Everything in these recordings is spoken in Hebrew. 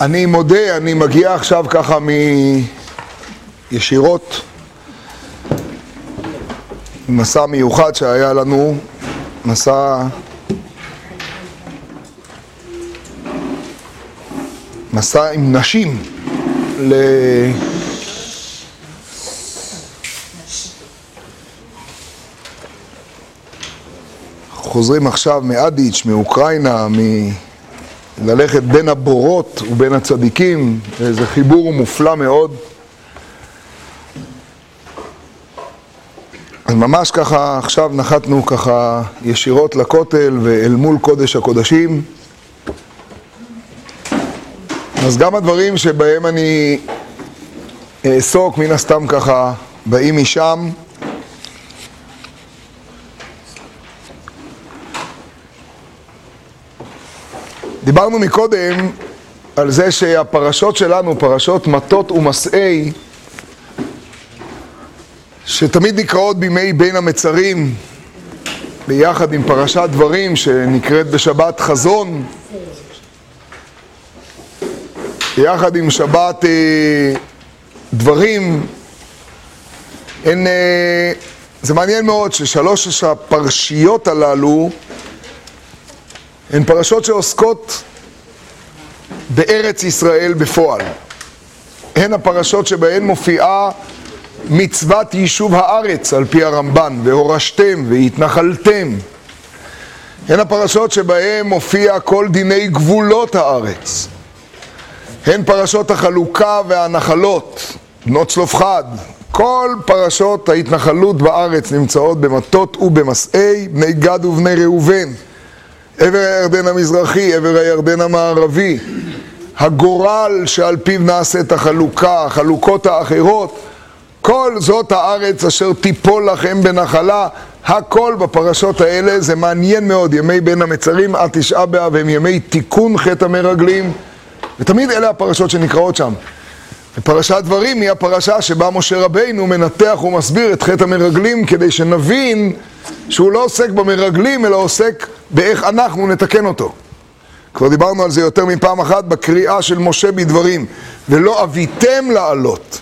אני מודה, אני מגיע עכשיו ככה מ... ישירות מסע מיוחד שהיה לנו, מסע... מסע עם נשים ל... חוזרים עכשיו מאדיץ', מאוקראינה, מ... ללכת בין הבורות ובין הצדיקים, זה חיבור מופלא מאוד. אז ממש ככה, עכשיו נחתנו ככה ישירות לכותל ואל מול קודש הקודשים. אז גם הדברים שבהם אני אעסוק, מן הסתם ככה, באים משם. דיברנו מקודם על זה שהפרשות שלנו, פרשות מטות ומסעי, שתמיד נקראות בימי בין המצרים, ביחד עם פרשת דברים שנקראת בשבת חזון, ביחד עם שבת אה, דברים, הן, אה, זה מעניין מאוד ששלוש הפרשיות הללו הן פרשות שעוסקות בארץ ישראל בפועל. הן הפרשות שבהן מופיעה מצוות יישוב הארץ על פי הרמב"ן, והורשתם והתנחלתם. הן הפרשות שבהן מופיע כל דיני גבולות הארץ. הן פרשות החלוקה והנחלות, בנות צלופחד. כל פרשות ההתנחלות בארץ נמצאות במטות ובמסעי בני גד ובני ראובן. עבר הירדן המזרחי, עבר הירדן המערבי, הגורל שעל פיו נעשית החלוקה, החלוקות האחרות, כל זאת הארץ אשר תיפול לכם בנחלה, הכל בפרשות האלה, זה מעניין מאוד, ימי בין המצרים עד תשעה באב הם ימי תיקון חטא המרגלים, ותמיד אלה הפרשות שנקראות שם. ופרשת דברים היא הפרשה שבה משה רבינו מנתח ומסביר את חטא המרגלים כדי שנבין שהוא לא עוסק במרגלים אלא עוסק באיך אנחנו נתקן אותו. כבר דיברנו על זה יותר מפעם אחת בקריאה של משה בדברים ולא אביתם לעלות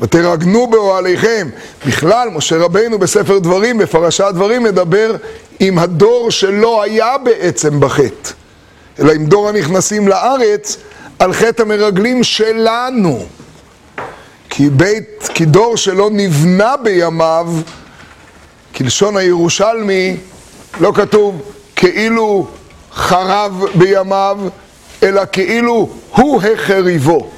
ותרגנו באוהליכם. בכלל, משה רבינו בספר דברים, בפרשת דברים, מדבר עם הדור שלא היה בעצם בחטא, אלא עם דור הנכנסים לארץ על חטא המרגלים שלנו. כי בית, כי דור שלא נבנה בימיו, כלשון הירושלמי, לא כתוב כאילו חרב בימיו, אלא כאילו הוא החריבו.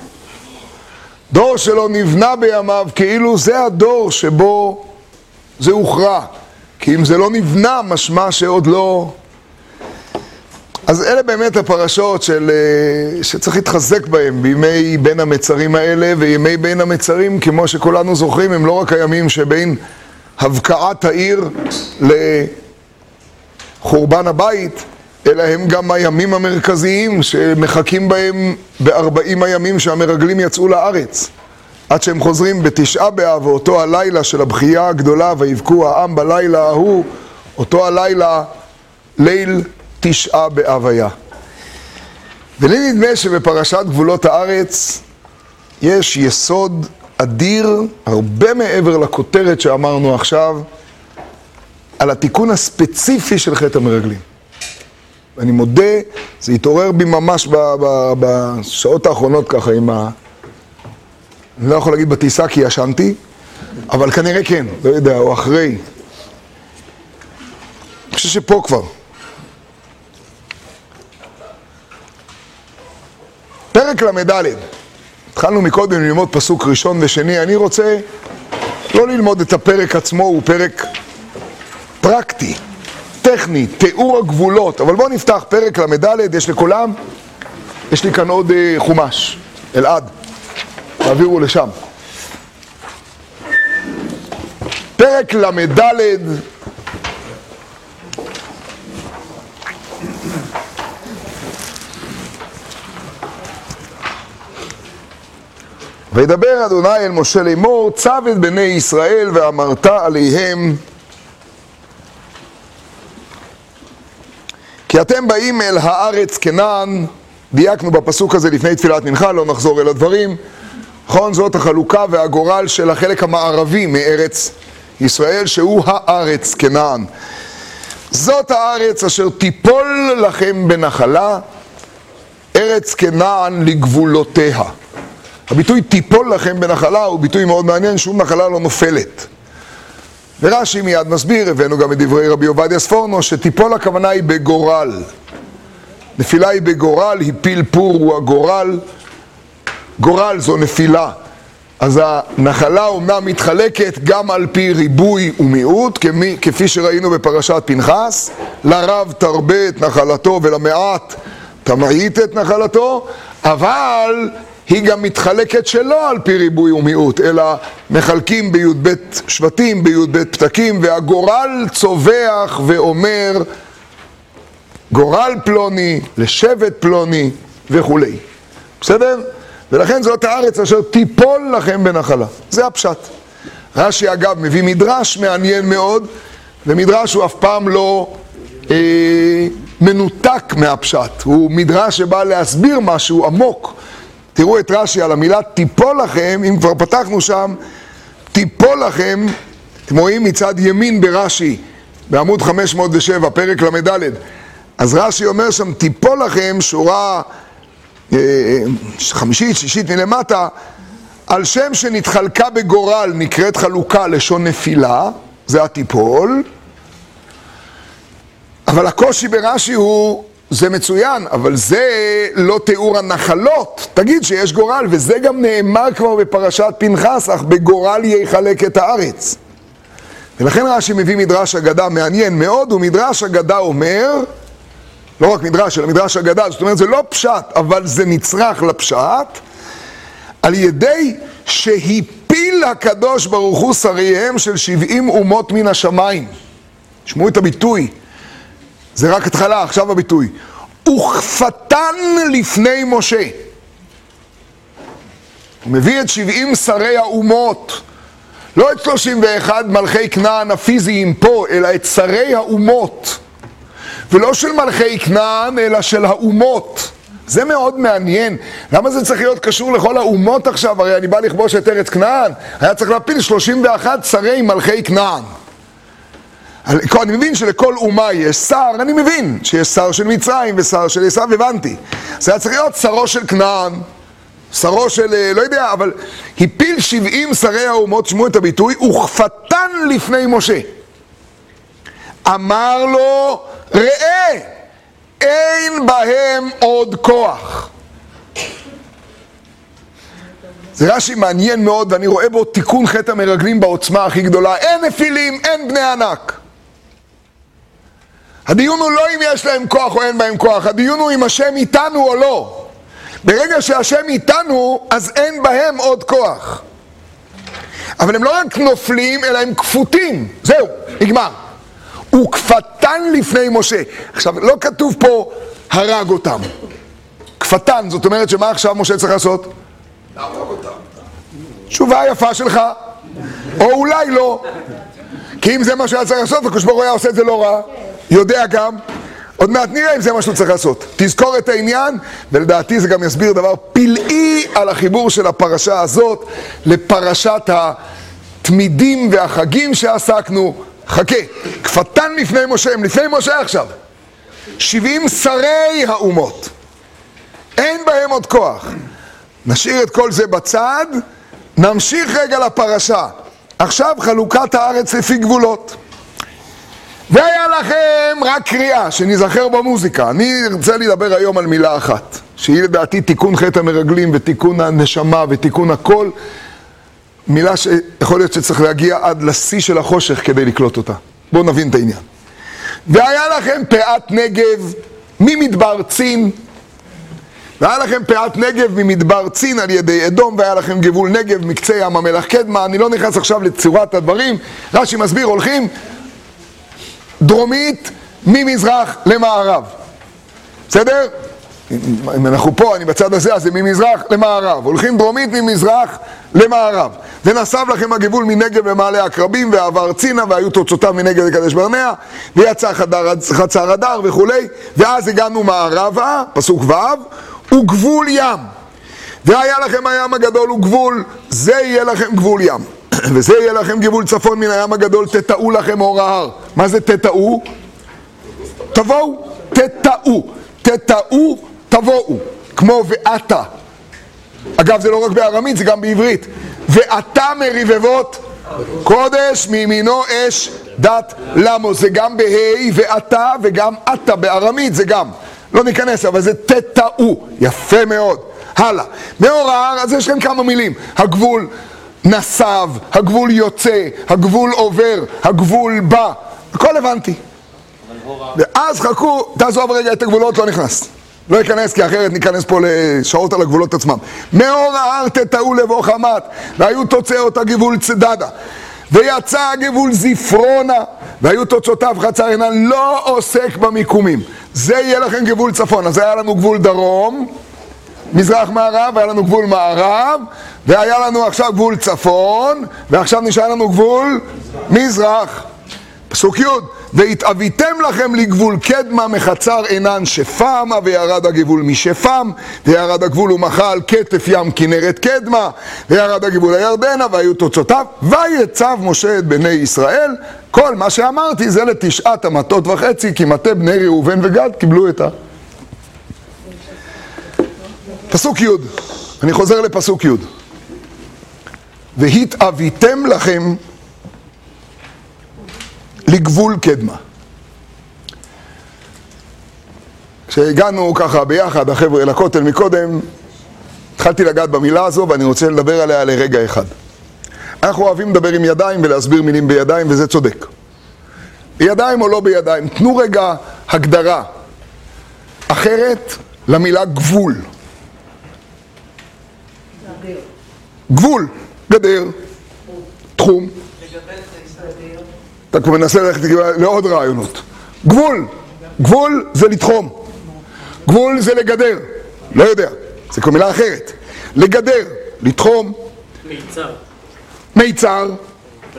דור שלא נבנה בימיו, כאילו זה הדור שבו זה הוכרע. כי אם זה לא נבנה, משמע שעוד לא... אז אלה באמת הפרשות של, שצריך להתחזק בהן בימי בין המצרים האלה, וימי בין המצרים, כמו שכולנו זוכרים, הם לא רק הימים שבין הבקעת העיר לחורבן הבית, אלא הם גם הימים המרכזיים שמחכים בהם בארבעים הימים שהמרגלים יצאו לארץ. עד שהם חוזרים בתשעה באב, ואותו הלילה של הבכייה הגדולה, ויבכו העם בלילה ההוא, אותו הלילה, ליל תשעה באב היה. ולי נדמה שבפרשת גבולות הארץ יש יסוד אדיר, הרבה מעבר לכותרת שאמרנו עכשיו, על התיקון הספציפי של חטא המרגלים. ואני מודה, זה התעורר בי ממש בשעות האחרונות ככה עם ה... אני לא יכול להגיד בטיסה כי ישנתי, אבל כנראה כן, לא יודע, או אחרי. אני חושב שפה כבר. פרק ל"ד, התחלנו מקודם ללמוד פסוק ראשון ושני, אני רוצה לא ללמוד את הפרק עצמו, הוא פרק פרקטי. טכני, תיאור הגבולות, אבל בואו נפתח פרק ל"ד, יש לכולם? יש לי כאן עוד uh, חומש, אלעד, תעבירו לשם. פרק ל"ד וידבר אדוני אל משה לאמור, צב את בני ישראל ואמרת עליהם כי אתם באים אל הארץ כנען דייקנו בפסוק הזה לפני תפילת מנחה, לא נחזור אל הדברים. נכון, זאת החלוקה והגורל של החלק המערבי מארץ ישראל, שהוא הארץ כנען. זאת הארץ אשר תיפול לכם בנחלה, ארץ כנען לגבולותיה. הביטוי תיפול לכם בנחלה הוא ביטוי מאוד מעניין, שום נחלה לא נופלת. ורש"י מיד מסביר, הבאנו גם את דברי רבי עובדיה ספורנו, שתיפול הכוונה היא בגורל. נפילה היא בגורל, הפיל פור הוא הגורל, גורל זו נפילה. אז הנחלה אומנם מתחלקת גם על פי ריבוי ומיעוט, כמי, כפי שראינו בפרשת פנחס, לרב תרבה את נחלתו ולמעט תמעיט את נחלתו, אבל היא גם מתחלקת שלא על פי ריבוי ומיעוט, אלא מחלקים בי"ב שבטים, בי"ב פתקים, והגורל צווח ואומר גורל פלוני, לשבט פלוני וכולי. בסדר? ולכן זאת הארץ אשר תיפול לכם בנחלה. זה הפשט. רש"י אגב מביא מדרש מעניין מאוד, ומדרש הוא אף פעם לא אה, מנותק מהפשט. הוא מדרש שבא להסביר משהו עמוק. תראו את רש"י על המילה תיפול לכם, אם כבר פתחנו שם, תיפול לכם, אתם רואים מצד ימין ברש"י, בעמוד 507, פרק ל"ד. אז רש"י אומר שם, תיפול לכם שורה אה, חמישית, שישית מלמטה, על שם שנתחלקה בגורל נקראת חלוקה לשון נפילה, זה התיפול, אבל הקושי ברש"י הוא, זה מצוין, אבל זה לא תיאור הנחלות. תגיד שיש גורל, וזה גם נאמר כבר בפרשת פנחס, אך בגורל יחלק את הארץ. ולכן רש"י מביא מדרש אגדה מעניין מאוד, ומדרש אגדה אומר, לא רק מדרש, אלא מדרש אגדה, זאת אומרת זה לא פשט, אבל זה נצרך לפשט, על ידי שהפיל הקדוש ברוך הוא שריהם של שבעים אומות מן השמיים. שמעו את הביטוי, זה רק התחלה, עכשיו הביטוי. וכפתן לפני משה. הוא מביא את שבעים שרי האומות, לא את שלושים ואחד מלכי כנען הפיזיים פה, אלא את שרי האומות. ולא של מלכי כנען, אלא של האומות. זה מאוד מעניין. למה זה צריך להיות קשור לכל האומות עכשיו? הרי אני בא לכבוש את ארץ כנען. היה צריך להפיל 31 שרי מלכי כנען. אני מבין שלכל אומה יש שר, אני מבין שיש שר של מצרים ושר של עשיו, הבנתי. זה היה צריך להיות שרו של כנען, שרו של, אה, לא יודע, אבל הפיל 70 שרי האומות, שמעו את הביטוי, וכפתן לפני משה. אמר לו, ראה, אין בהם עוד כוח. זה רש"י מעניין מאוד, ואני רואה בו תיקון חטא המרגלים בעוצמה הכי גדולה. אין נפילים, אין בני ענק. הדיון הוא לא אם יש להם כוח או אין בהם כוח, הדיון הוא אם השם איתנו או לא. ברגע שהשם איתנו, אז אין בהם עוד כוח. אבל הם לא רק נופלים, אלא הם כפותים. זהו, נגמר. וכפתן לפני משה. עכשיו, לא כתוב פה הרג אותם. כפתן, זאת אומרת שמה עכשיו משה צריך לעשות? להרוג אותם. תשובה יפה שלך. או אולי לא. כי אם זה מה שהיה צריך לעשות, הקדוש ברוך הוא היה עושה את זה לא רע. יודע גם. עוד מעט נראה אם זה מה שהוא צריך לעשות. תזכור את העניין, ולדעתי זה גם יסביר דבר פלאי על החיבור של הפרשה הזאת לפרשת התמידים והחגים שעסקנו. חכה, כפתן לפני משה, הם לפני משה עכשיו. שבעים שרי האומות. אין בהם עוד כוח. נשאיר את כל זה בצד, נמשיך רגע לפרשה. עכשיו חלוקת הארץ לפי גבולות. והיה לכם רק קריאה, שניזכר במוזיקה. אני ארצה לדבר היום על מילה אחת, שהיא לדעתי תיקון חטא המרגלים ותיקון הנשמה ותיקון הכל. מילה שיכול להיות שצריך להגיע עד לשיא של החושך כדי לקלוט אותה. בואו נבין את העניין. והיה לכם פאת נגב ממדבר צין, והיה לכם פאת נגב ממדבר צין על ידי אדום, והיה לכם גבול נגב מקצה ים המלח קדמה. אני לא נכנס עכשיו לצורת הדברים, רש"י מסביר, הולכים דרומית ממזרח למערב. בסדר? אם אנחנו פה, אני בצד הזה, אז זה ממזרח למערב. הולכים דרומית ממזרח למערב. ונסב לכם הגבול מנגב למעלה עקרבים, ועבר צינה, והיו תוצאותיו מנגב לקדש ברנע, ויצא חדר, חצר הדר וכולי, ואז הגענו מערבה, פסוק ו', וגבול ים. והיה לכם הים הגדול וגבול, זה יהיה לכם גבול ים. וזה יהיה לכם גבול צפון מן הים הגדול, תטעו לכם אור ההר. מה זה תטעו? תבואו, תטעו. תטעו, תבואו. כמו ואתה. אגב, זה לא רק בארמית, זה גם בעברית. ואתה מרבבות קודש מימינו אש דת למו. זה גם בה' ואתה וגם אתה בארמית, זה גם. לא ניכנס, אבל זה תטעו. יפה מאוד. הלאה. מאור ההר, אז יש כאן כמה מילים. הגבול נסב, הגבול יוצא, הגבול עובר, הגבול בא. הכל הבנתי. ואז חכו, תעזוב רגע את הגבולות, לא נכנס. לא אכנס כי אחרת ניכנס פה לשעות על הגבולות עצמם. מאור ההר תטעו לבוא חמת, והיו תוצאות הגבול צדדה. ויצא הגבול זפרונה, והיו תוצאותיו חצר עינן, לא עוסק במיקומים. זה יהיה לכם גבול צפון. אז היה לנו גבול דרום, מזרח מערב, היה לנו גבול מערב, והיה לנו עכשיו גבול צפון, ועכשיו נשאר לנו גבול מזרח. פסוק י' והתאביתם לכם לגבול קדמה מחצר עינן שפמה וירד הגבול משפם וירד הגבול ומחה על כתף ים כנרת קדמה וירד הגבול הירדנה והיו תוצאותיו ויצב משה את בני ישראל כל מה שאמרתי זה לתשעת המטות וחצי כי מטה בני ראובן וגד קיבלו את ה... פסוק י', אני חוזר לפסוק י' והתאביתם לכם לגבול קדמה. כשהגענו ככה ביחד, החבר'ה, לכותל מקודם, התחלתי לגעת במילה הזו ואני רוצה לדבר עליה לרגע אחד. אנחנו אוהבים לדבר עם ידיים ולהסביר מילים בידיים וזה צודק. בידיים או לא בידיים, תנו רגע הגדרה אחרת למילה גבול. גבול, גדר, תחום. אתה כבר מנסה ללכת לעוד רעיונות. גבול, גבול זה לתחום. גבול זה לגדר. לא יודע, זה כבר מילה אחרת. לגדר, לתחום. מיצר. מיצר,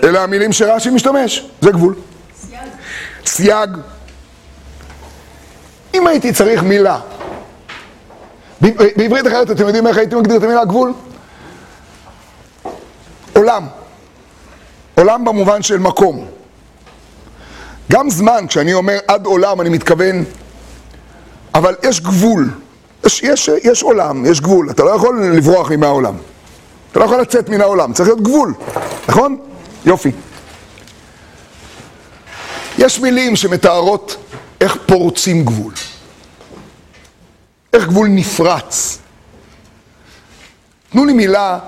אלה המילים שרש"י משתמש, זה גבול. סייג. סייג. אם הייתי צריך מילה, בעברית אחרת אתם יודעים איך הייתי מגדיר את המילה גבול? עולם. עולם במובן של מקום. גם זמן, כשאני אומר עד עולם, אני מתכוון, אבל יש גבול. יש, יש, יש עולם, יש גבול. אתה לא יכול לברוח מהעולם. אתה לא יכול לצאת מן העולם, צריך להיות גבול, נכון? יופי. יש מילים שמתארות איך פורצים גבול. איך גבול נפרץ. תנו לי מילה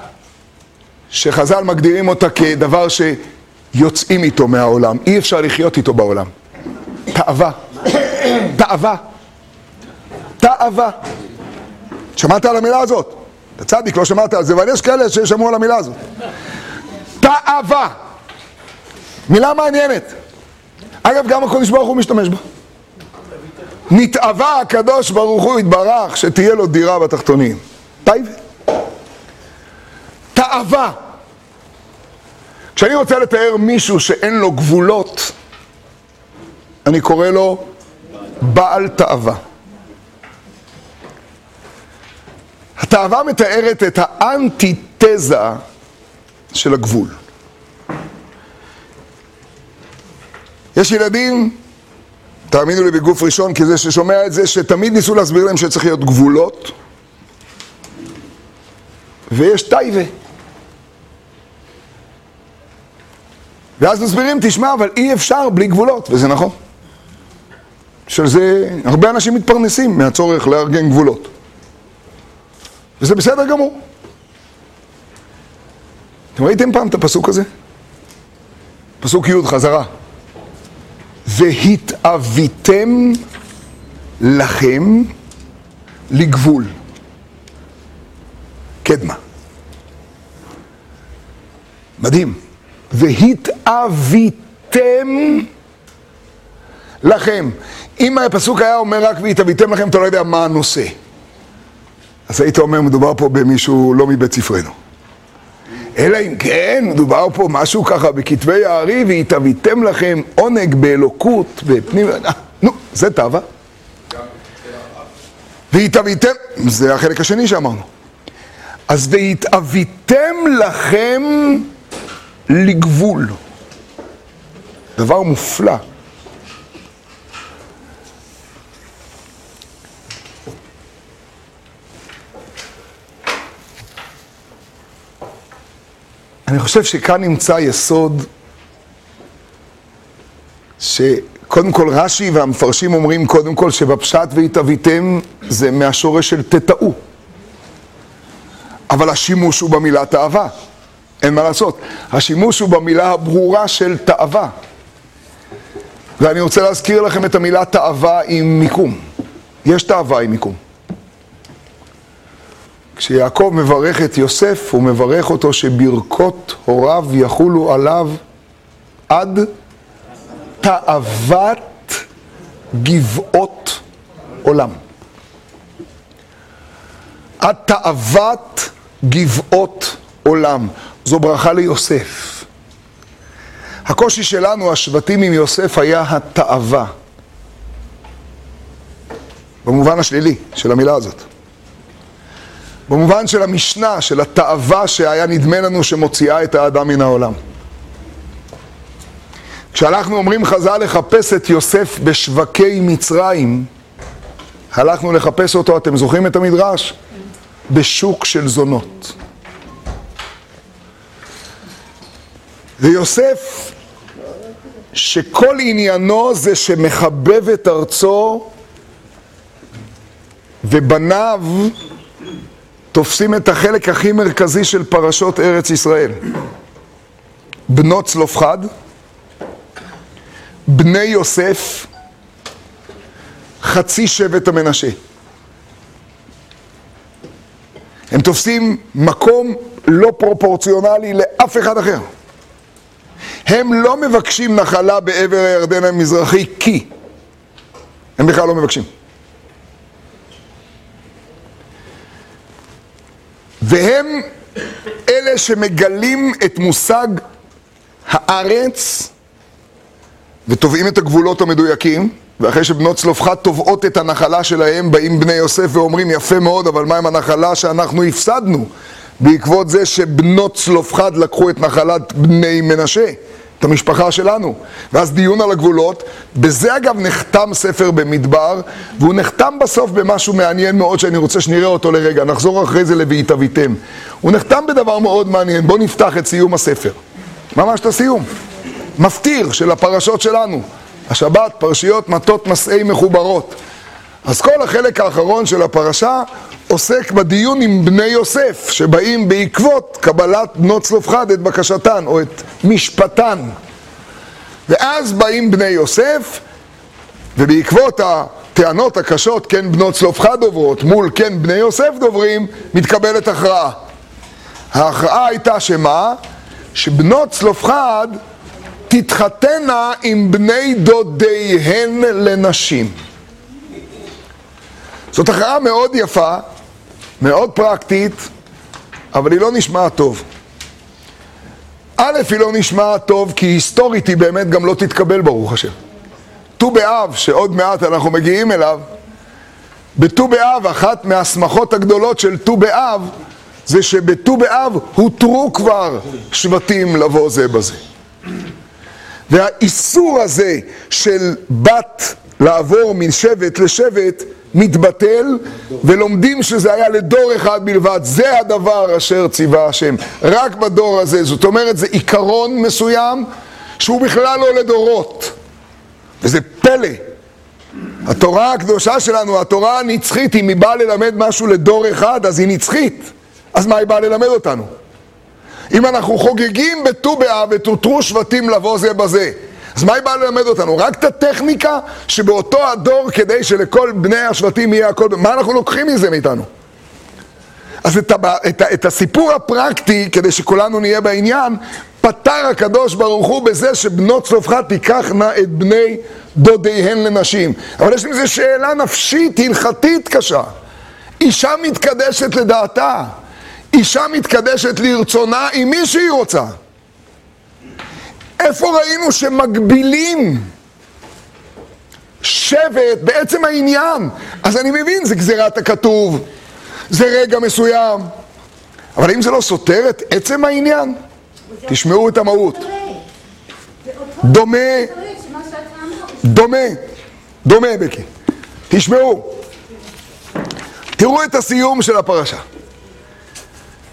שחז"ל מגדירים אותה כדבר שיוצאים איתו מהעולם, אי אפשר לחיות איתו בעולם. תאווה. תאווה. תאווה. שמעת על המילה הזאת? אתה צדיק, לא שמעת על זה, אבל יש כאלה ששמעו על המילה הזאת. תאווה. מילה מעניינת. אגב, גם הקודש ברוך הוא משתמש בה. נתאווה הקדוש ברוך הוא יתברך שתהיה לו דירה בתחתונים. טייבה. תאווה. כשאני רוצה לתאר מישהו שאין לו גבולות, אני קורא לו בעל תאווה. התאווה מתארת את האנטיתזה של הגבול. יש ילדים, תאמינו לי בגוף ראשון, כי זה ששומע את זה, שתמיד ניסו להסביר להם שצריך להיות גבולות, ויש טייבה. ואז מסבירים, תשמע, אבל אי אפשר בלי גבולות, וזה נכון. של זה, הרבה אנשים מתפרנסים מהצורך לארגן גבולות. וזה בסדר גמור. אתם ראיתם פעם את הפסוק הזה? פסוק י' חזרה. והתאוויתם לכם לגבול. קדמה. מדהים. והתאוויתם לכם. אם הפסוק היה אומר רק והתאוויתם לכם, אתה לא יודע מה הנושא. אז היית אומר, מדובר פה במישהו לא מבית ספרנו. אלא אם כן, מדובר פה משהו ככה בכתבי הארי, והתאוויתם לכם עונג באלוקות, בפנים... נו, זה תאווה. והתאביתם, זה החלק השני שאמרנו. אז והתאביתם לכם לגבול. דבר מופלא. אני חושב שכאן נמצא יסוד שקודם כל רש"י והמפרשים אומרים קודם כל שבפשט והתאביתם זה מהשורש של תטעו. אבל השימוש הוא במילה תאווה, אין מה לעשות. השימוש הוא במילה הברורה של תאווה. ואני רוצה להזכיר לכם את המילה תאווה עם מיקום. יש תאווה עם מיקום. כשיעקב מברך את יוסף, הוא מברך אותו שברכות הוריו יחולו עליו עד תאוות גבעות עולם. עד תאוות גבעות עולם. זו ברכה ליוסף. הקושי שלנו, השבטים עם יוסף, היה התאווה. במובן השלילי של המילה הזאת. במובן של המשנה, של התאווה שהיה נדמה לנו שמוציאה את האדם מן העולם. כשאנחנו אומרים חז"ל לחפש את יוסף בשווקי מצרים, הלכנו לחפש אותו, אתם זוכרים את המדרש? בשוק של זונות. ויוסף, שכל עניינו זה שמחבב את ארצו ובניו תופסים את החלק הכי מרכזי של פרשות ארץ ישראל. בנות צלופחד, בני יוסף, חצי שבט המנשה. הם תופסים מקום לא פרופורציונלי לאף אחד אחר. הם לא מבקשים נחלה בעבר הירדן המזרחי כי הם בכלל לא מבקשים. והם אלה שמגלים את מושג הארץ ותובעים את הגבולות המדויקים, ואחרי שבנות צלופחד תובעות את הנחלה שלהם, באים בני יוסף ואומרים יפה מאוד, אבל מה עם הנחלה שאנחנו הפסדנו בעקבות זה שבנות צלופחד לקחו את נחלת בני מנשה? את המשפחה שלנו. ואז דיון על הגבולות, בזה אגב נחתם ספר במדבר, והוא נחתם בסוף במשהו מעניין מאוד שאני רוצה שנראה אותו לרגע, נחזור אחרי זה ל"ויתביתם". הוא נחתם בדבר מאוד מעניין, בואו נפתח את סיום הספר. ממש את הסיום. מפטיר של הפרשות שלנו. השבת, פרשיות מטות מסעי מחוברות. אז כל החלק האחרון של הפרשה עוסק בדיון עם בני יוסף, שבאים בעקבות קבלת בנות צלופחד את בקשתן, או את משפטן. ואז באים בני יוסף, ובעקבות הטענות הקשות, כן בנות צלופחד דוברות, מול כן בני יוסף דוברים, מתקבלת הכרעה. ההכרעה הייתה שמה? שבנות צלופחד תתחתנה עם בני דודיהן לנשים. זאת הכרעה מאוד יפה, מאוד פרקטית, אבל היא לא נשמעת טוב. א', היא לא נשמעת טוב כי היסטורית היא באמת גם לא תתקבל ברוך השם. ט"ו באב, שעוד מעט אנחנו מגיעים אליו, בט"ו באב, אחת מההסמכות הגדולות של ט"ו באב, זה שבט"ו באב הותרו כבר שבטים לבוא זה בזה. והאיסור הזה של בת לעבור משבט לשבט מתבטל, ולומדים שזה היה לדור אחד בלבד. זה הדבר אשר ציווה השם. רק בדור הזה. זאת אומרת, זה עיקרון מסוים שהוא בכלל לא לדורות. וזה פלא. התורה הקדושה שלנו, התורה הנצחית, אם היא באה ללמד משהו לדור אחד, אז היא נצחית. אז מה היא באה ללמד אותנו? אם אנחנו חוגגים בט"ו באב ותותרו שבטים לבוא זה בזה, אז מה היא באה ללמד אותנו? רק את הטכניקה שבאותו הדור כדי שלכל בני השבטים יהיה הכל... מה אנחנו לוקחים מזה מאיתנו? אז את, הבא, את, את הסיפור הפרקטי, כדי שכולנו נהיה בעניין, פתר הקדוש ברוך הוא בזה שבנות צלופחד תיקחנה את בני דודיהן לנשים. אבל יש לזה שאלה נפשית, הלכתית קשה. אישה מתקדשת לדעתה, אישה מתקדשת לרצונה עם מי שהיא רוצה. איפה ראינו שמגבילים שבט בעצם העניין. אז אני מבין, זה גזירת הכתוב, זה רגע מסוים. אבל אם זה לא סותר את עצם העניין, תשמעו את המהות. דומה, דומה, דומה בקי. תשמעו, תראו את הסיום של הפרשה.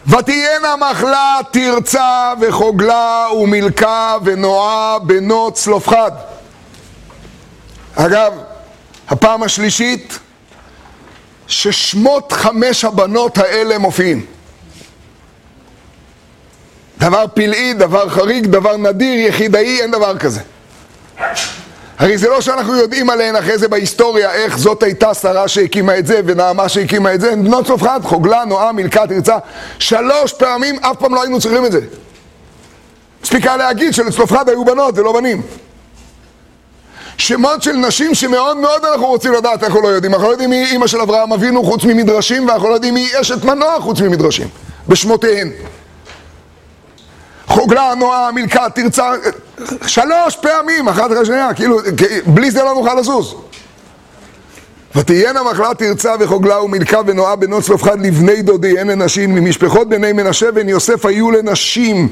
ותהיינה מחלה, תרצה וחוגלה ומילכה ונועה בנות צלופחד. אגב, הפעם השלישית ששמות חמש הבנות האלה מופיעים. דבר פלאי, דבר חריג, דבר נדיר, יחידאי, אין דבר כזה. הרי זה לא שאנחנו יודעים עליהן אחרי זה בהיסטוריה איך זאת הייתה שרה שהקימה את זה ונעמה שהקימה את זה, הן בנות צלופחד, חוגלה, נועה, מלכה, תרצה, שלוש פעמים אף פעם לא היינו צריכים את זה. מספיקה להגיד שלצלופחד היו בנות ולא בנים. שמות של נשים שמאוד מאוד אנחנו רוצים לדעת, אנחנו לא יודעים. אנחנו לא יודעים מי אימא של אברהם אבינו חוץ ממדרשים, ואנחנו לא יודעים מי אשת מנוע חוץ ממדרשים, בשמותיהן. חוגלה, נועה, מלכה, תרצה, שלוש פעמים, אחת אחרי שנייה, כאילו, בלי זה לא נוכל לזוז. ותהיינה מחלה תרצה וחוגלה ומלכה ונועה בנות צלופחד לבני דודיהן לנשים ממשפחות בני מנשה בן יוסף היו לנשים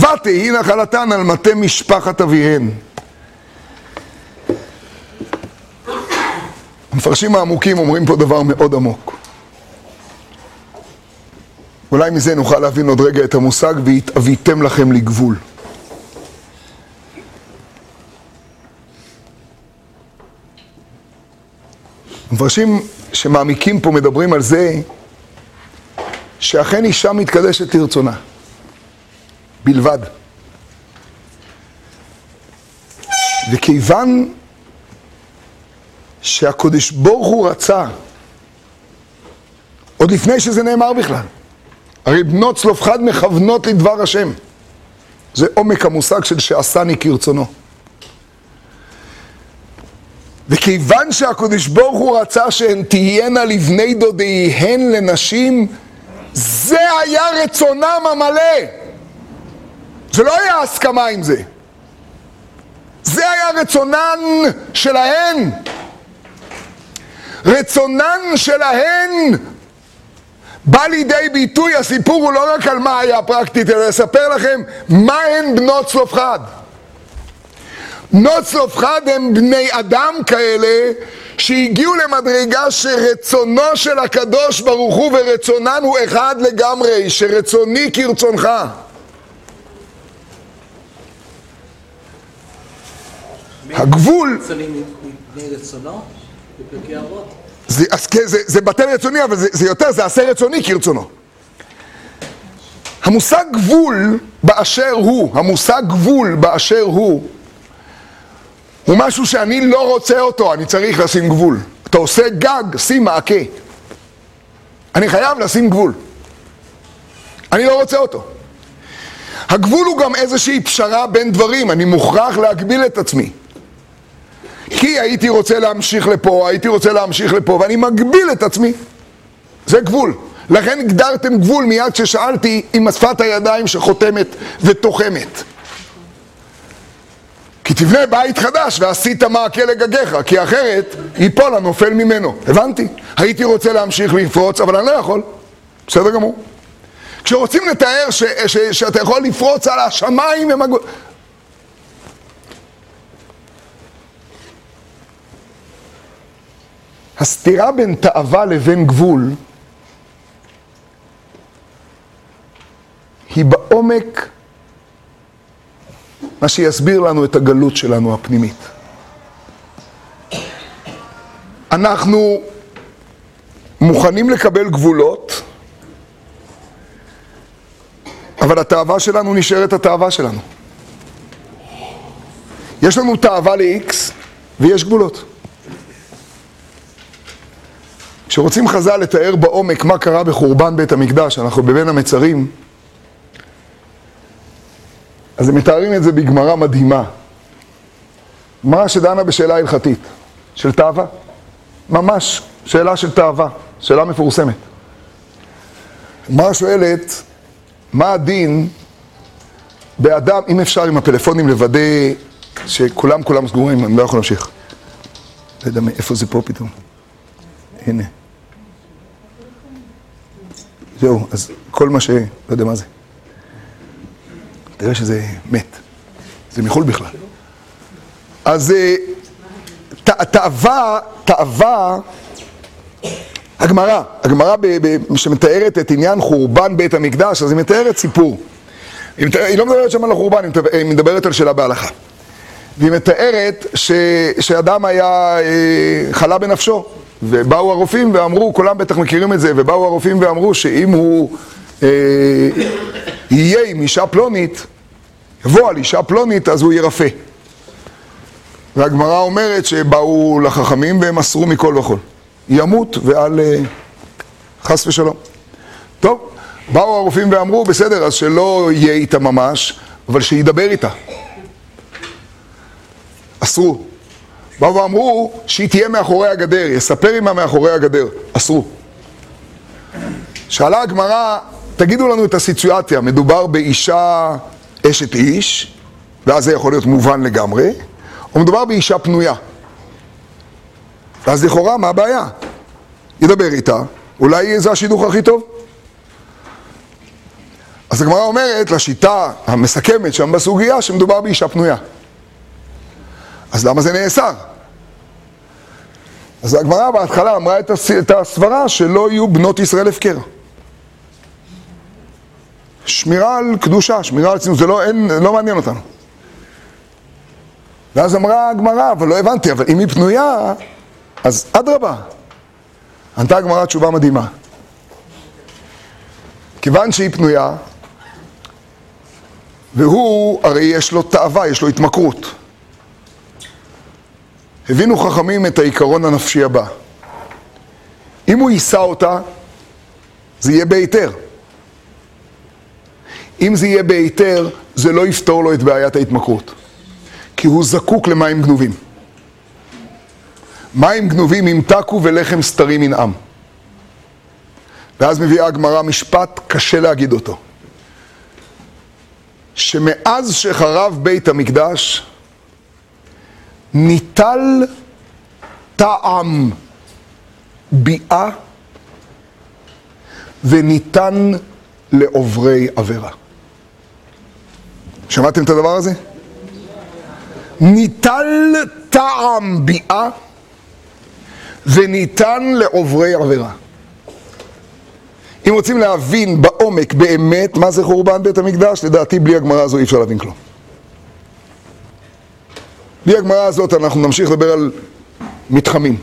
ותהי נחלתן על מטה משפחת אביהן. המפרשים העמוקים אומרים פה דבר מאוד עמוק. אולי מזה נוכל להבין עוד רגע את המושג והתאוויתם לכם לגבול. המפרשים שמעמיקים פה מדברים על זה שאכן אישה מתקדשת לרצונה, בלבד. וכיוון שהקודש ברוך הוא רצה, עוד לפני שזה נאמר בכלל, הרי בנות צלופחד מכוונות לדבר השם. זה עומק המושג של שעשני כרצונו. וכיוון שהקדוש ברוך הוא רצה שהן תהיינה לבני דודיהן לנשים, זה היה רצונם המלא. זה לא היה הסכמה עם זה. זה היה רצונן שלהן. רצונן שלהן בא לידי ביטוי, הסיפור הוא לא רק על מה היה פרקטית, אלא לספר לכם מה הן בנות צלופחד. בנות צלופחד הם בני אדם כאלה שהגיעו למדרגה שרצונו של הקדוש ברוך הוא ורצונן הוא אחד לגמרי, שרצוני כרצונך. הגבול... רצונו בפרקי אבות? זה, אז, כן, זה, זה בטל רצוני, אבל זה, זה יותר, זה עשה רצוני כרצונו. המושג גבול באשר הוא, המושג גבול באשר הוא, הוא משהו שאני לא רוצה אותו, אני צריך לשים גבול. אתה עושה גג, שים מעקה. אני חייב לשים גבול. אני לא רוצה אותו. הגבול הוא גם איזושהי פשרה בין דברים, אני מוכרח להגביל את עצמי. כי הייתי רוצה להמשיך לפה, הייתי רוצה להמשיך לפה, ואני מגביל את עצמי. זה גבול. לכן הגדרתם גבול מיד כששאלתי עם שפת הידיים שחותמת ותוחמת. כי תבנה בית חדש ועשית מעקה לגגיך, כי אחרת ייפול הנופל ממנו. הבנתי. הייתי רוצה להמשיך לפרוץ, אבל אני לא יכול. בסדר גמור. כשרוצים לתאר ש, ש, שאתה יכול לפרוץ על השמיים הם הסתירה בין תאווה לבין גבול היא בעומק מה שיסביר לנו את הגלות שלנו הפנימית. אנחנו מוכנים לקבל גבולות, אבל התאווה שלנו נשארת התאווה שלנו. יש לנו תאווה ל-X ויש גבולות. כשרוצים חז"ל לתאר בעומק מה קרה בחורבן בית המקדש, אנחנו בבין המצרים, אז הם מתארים את זה בגמרא מדהימה. גמרא שדנה בשאלה הלכתית, של תאווה. ממש שאלה של תאווה, שאלה מפורסמת. גמרא שואלת, מה הדין באדם, אם אפשר עם הפלאפונים לוודא שכולם כולם סגורים, אני לא יכול להמשיך. לא יודע מאיפה זה פה פתאום. הנה. זהו, אז כל מה ש... לא יודע מה זה. תראה שזה מת. זה מחו"ל בכלל. אז אה, תאווה, תאווה, הגמרא, הגמרא שמתארת את עניין חורבן בית המקדש, אז היא מתארת סיפור. היא, מתאר, היא לא מדברת שם על החורבן, היא מדברת על שאלה בהלכה. והיא מתארת ש, שאדם היה אה, חלה בנפשו, ובאו הרופאים ואמרו, כולם בטח מכירים את זה, ובאו הרופאים ואמרו שאם הוא אה, יהיה עם אישה פלונית, יבוא על אישה פלונית, אז הוא ירפא. והגמרא אומרת שבאו לחכמים והם אסרו מכל וכל. ימות ועל אה, חס ושלום. טוב, באו הרופאים ואמרו, בסדר, אז שלא יהיה איתה ממש, אבל שידבר איתה. אסרו. באו ואמרו שהיא תהיה מאחורי הגדר, יספר עימה מאחורי הגדר. אסרו. שאלה הגמרא, תגידו לנו את הסיטואציה, מדובר באישה אשת איש, ואז זה יכול להיות מובן לגמרי, או מדובר באישה פנויה. ואז לכאורה, מה הבעיה? ידבר איתה, אולי זה השידוך הכי טוב. אז הגמרא אומרת לשיטה המסכמת שם בסוגיה שמדובר באישה פנויה. אז למה זה נאסר? אז הגמרא בהתחלה אמרה את הסברה שלא יהיו בנות ישראל הפקר. שמירה על קדושה, שמירה על צניעות, זה לא, אין, לא מעניין אותנו. ואז אמרה הגמרא, אבל לא הבנתי, אבל אם היא פנויה, אז אדרבה. ענתה הגמרא תשובה מדהימה. כיוון שהיא פנויה, והוא, הרי יש לו תאווה, יש לו התמכרות. הבינו חכמים את העיקרון הנפשי הבא. אם הוא יישא אותה, זה יהיה בהיתר. אם זה יהיה בהיתר, זה לא יפתור לו את בעיית ההתמכרות. כי הוא זקוק למים גנובים. מים גנובים ימתקו ולחם סתרים ינעם. ואז מביאה הגמרא משפט קשה להגיד אותו. שמאז שחרב בית המקדש, ניטל טעם ביאה וניתן לעוברי עבירה. שמעתם את הדבר הזה? ניטל טעם ביאה וניתן לעוברי עבירה. אם רוצים להבין בעומק באמת מה זה חורבן בית המקדש, לדעתי בלי הגמרא הזו אי אפשר להבין כלום. בלי הגמרא הזאת אנחנו נמשיך לדבר על מתחמים.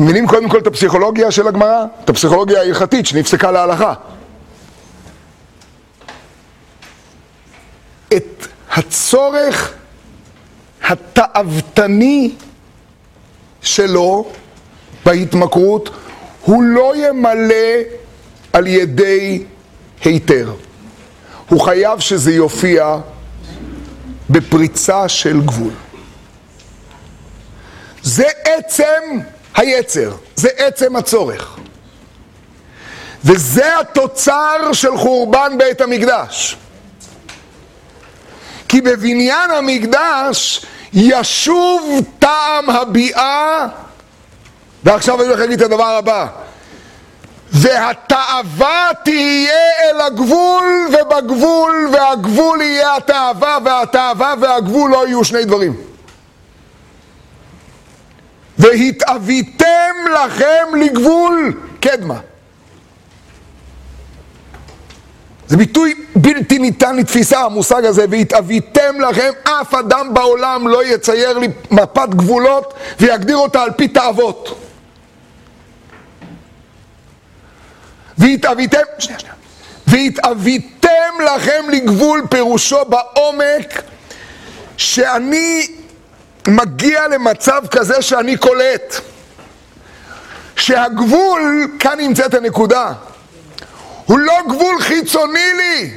מבינים קודם כל את הפסיכולוגיה של הגמרא? את הפסיכולוגיה ההלכתית שנפסקה להלכה. את הצורך התאוותני שלו בהתמכרות הוא לא ימלא על ידי היתר. הוא חייב שזה יופיע בפריצה של גבול. זה עצם היצר, זה עצם הצורך. וזה התוצר של חורבן בית המקדש. כי בבניין המקדש ישוב טעם הביאה, ועכשיו אני הולך להגיד את הדבר הבא, והתאווה תהיה אל הגבול, ובגבול, והגבול יהיה התאווה, והתאווה והגבול לא יהיו שני דברים. והתאוויתם לכם לגבול קדמה. זה ביטוי בלתי ניתן לתפיסה, המושג הזה, והתאוויתם לכם, אף אדם בעולם לא יצייר לי מפת גבולות ויגדיר אותה על פי תאוות. והתאוויתם, שנייה, שנייה, והתאוויתם לכם לגבול פירושו בעומק שאני מגיע למצב כזה שאני קולט. שהגבול, כאן נמצאת הנקודה, הוא לא גבול חיצוני לי,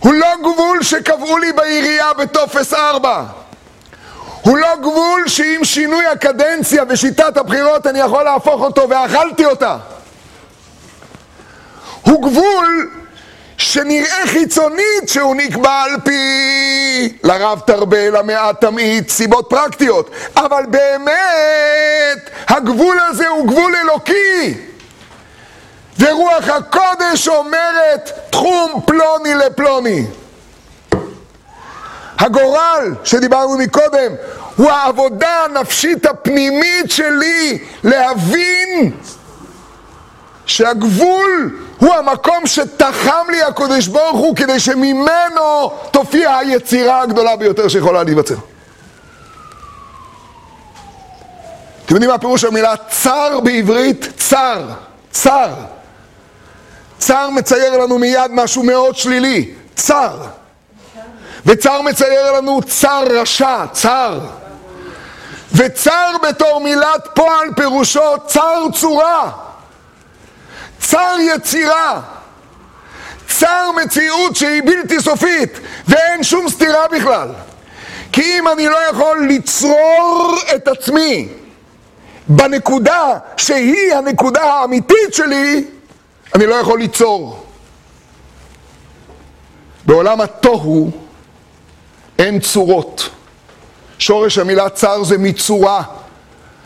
הוא לא גבול שקבעו לי בעירייה בטופס 4, הוא לא גבול שעם שינוי הקדנציה ושיטת הבחירות אני יכול להפוך אותו ואכלתי אותה. הוא גבול שנראה חיצונית שהוא נקבע על פי לרב תרבה, למעט תמעיט, סיבות פרקטיות, אבל באמת הגבול הזה הוא גבול אלוקי. ורוח הקודש אומרת תחום פלוני לפלוני. הגורל שדיברנו מקודם הוא העבודה הנפשית הפנימית שלי להבין שהגבול הוא המקום שתחם לי הקדוש ברוך הוא כדי שממנו תופיע היצירה הגדולה ביותר שיכולה להיווצר. אתם יודעים מה פירוש המילה צר בעברית? צר, צר. צר מצייר לנו מיד משהו מאוד שלילי, צר. וצר מצייר לנו צר רשע, צר. וצר בתור מילת פועל פירושו צר צורה. צר יצירה, צר מציאות שהיא בלתי סופית ואין שום סתירה בכלל. כי אם אני לא יכול לצרור את עצמי בנקודה שהיא הנקודה האמיתית שלי, אני לא יכול ליצור. בעולם התוהו אין צורות. שורש המילה צר זה מצורה,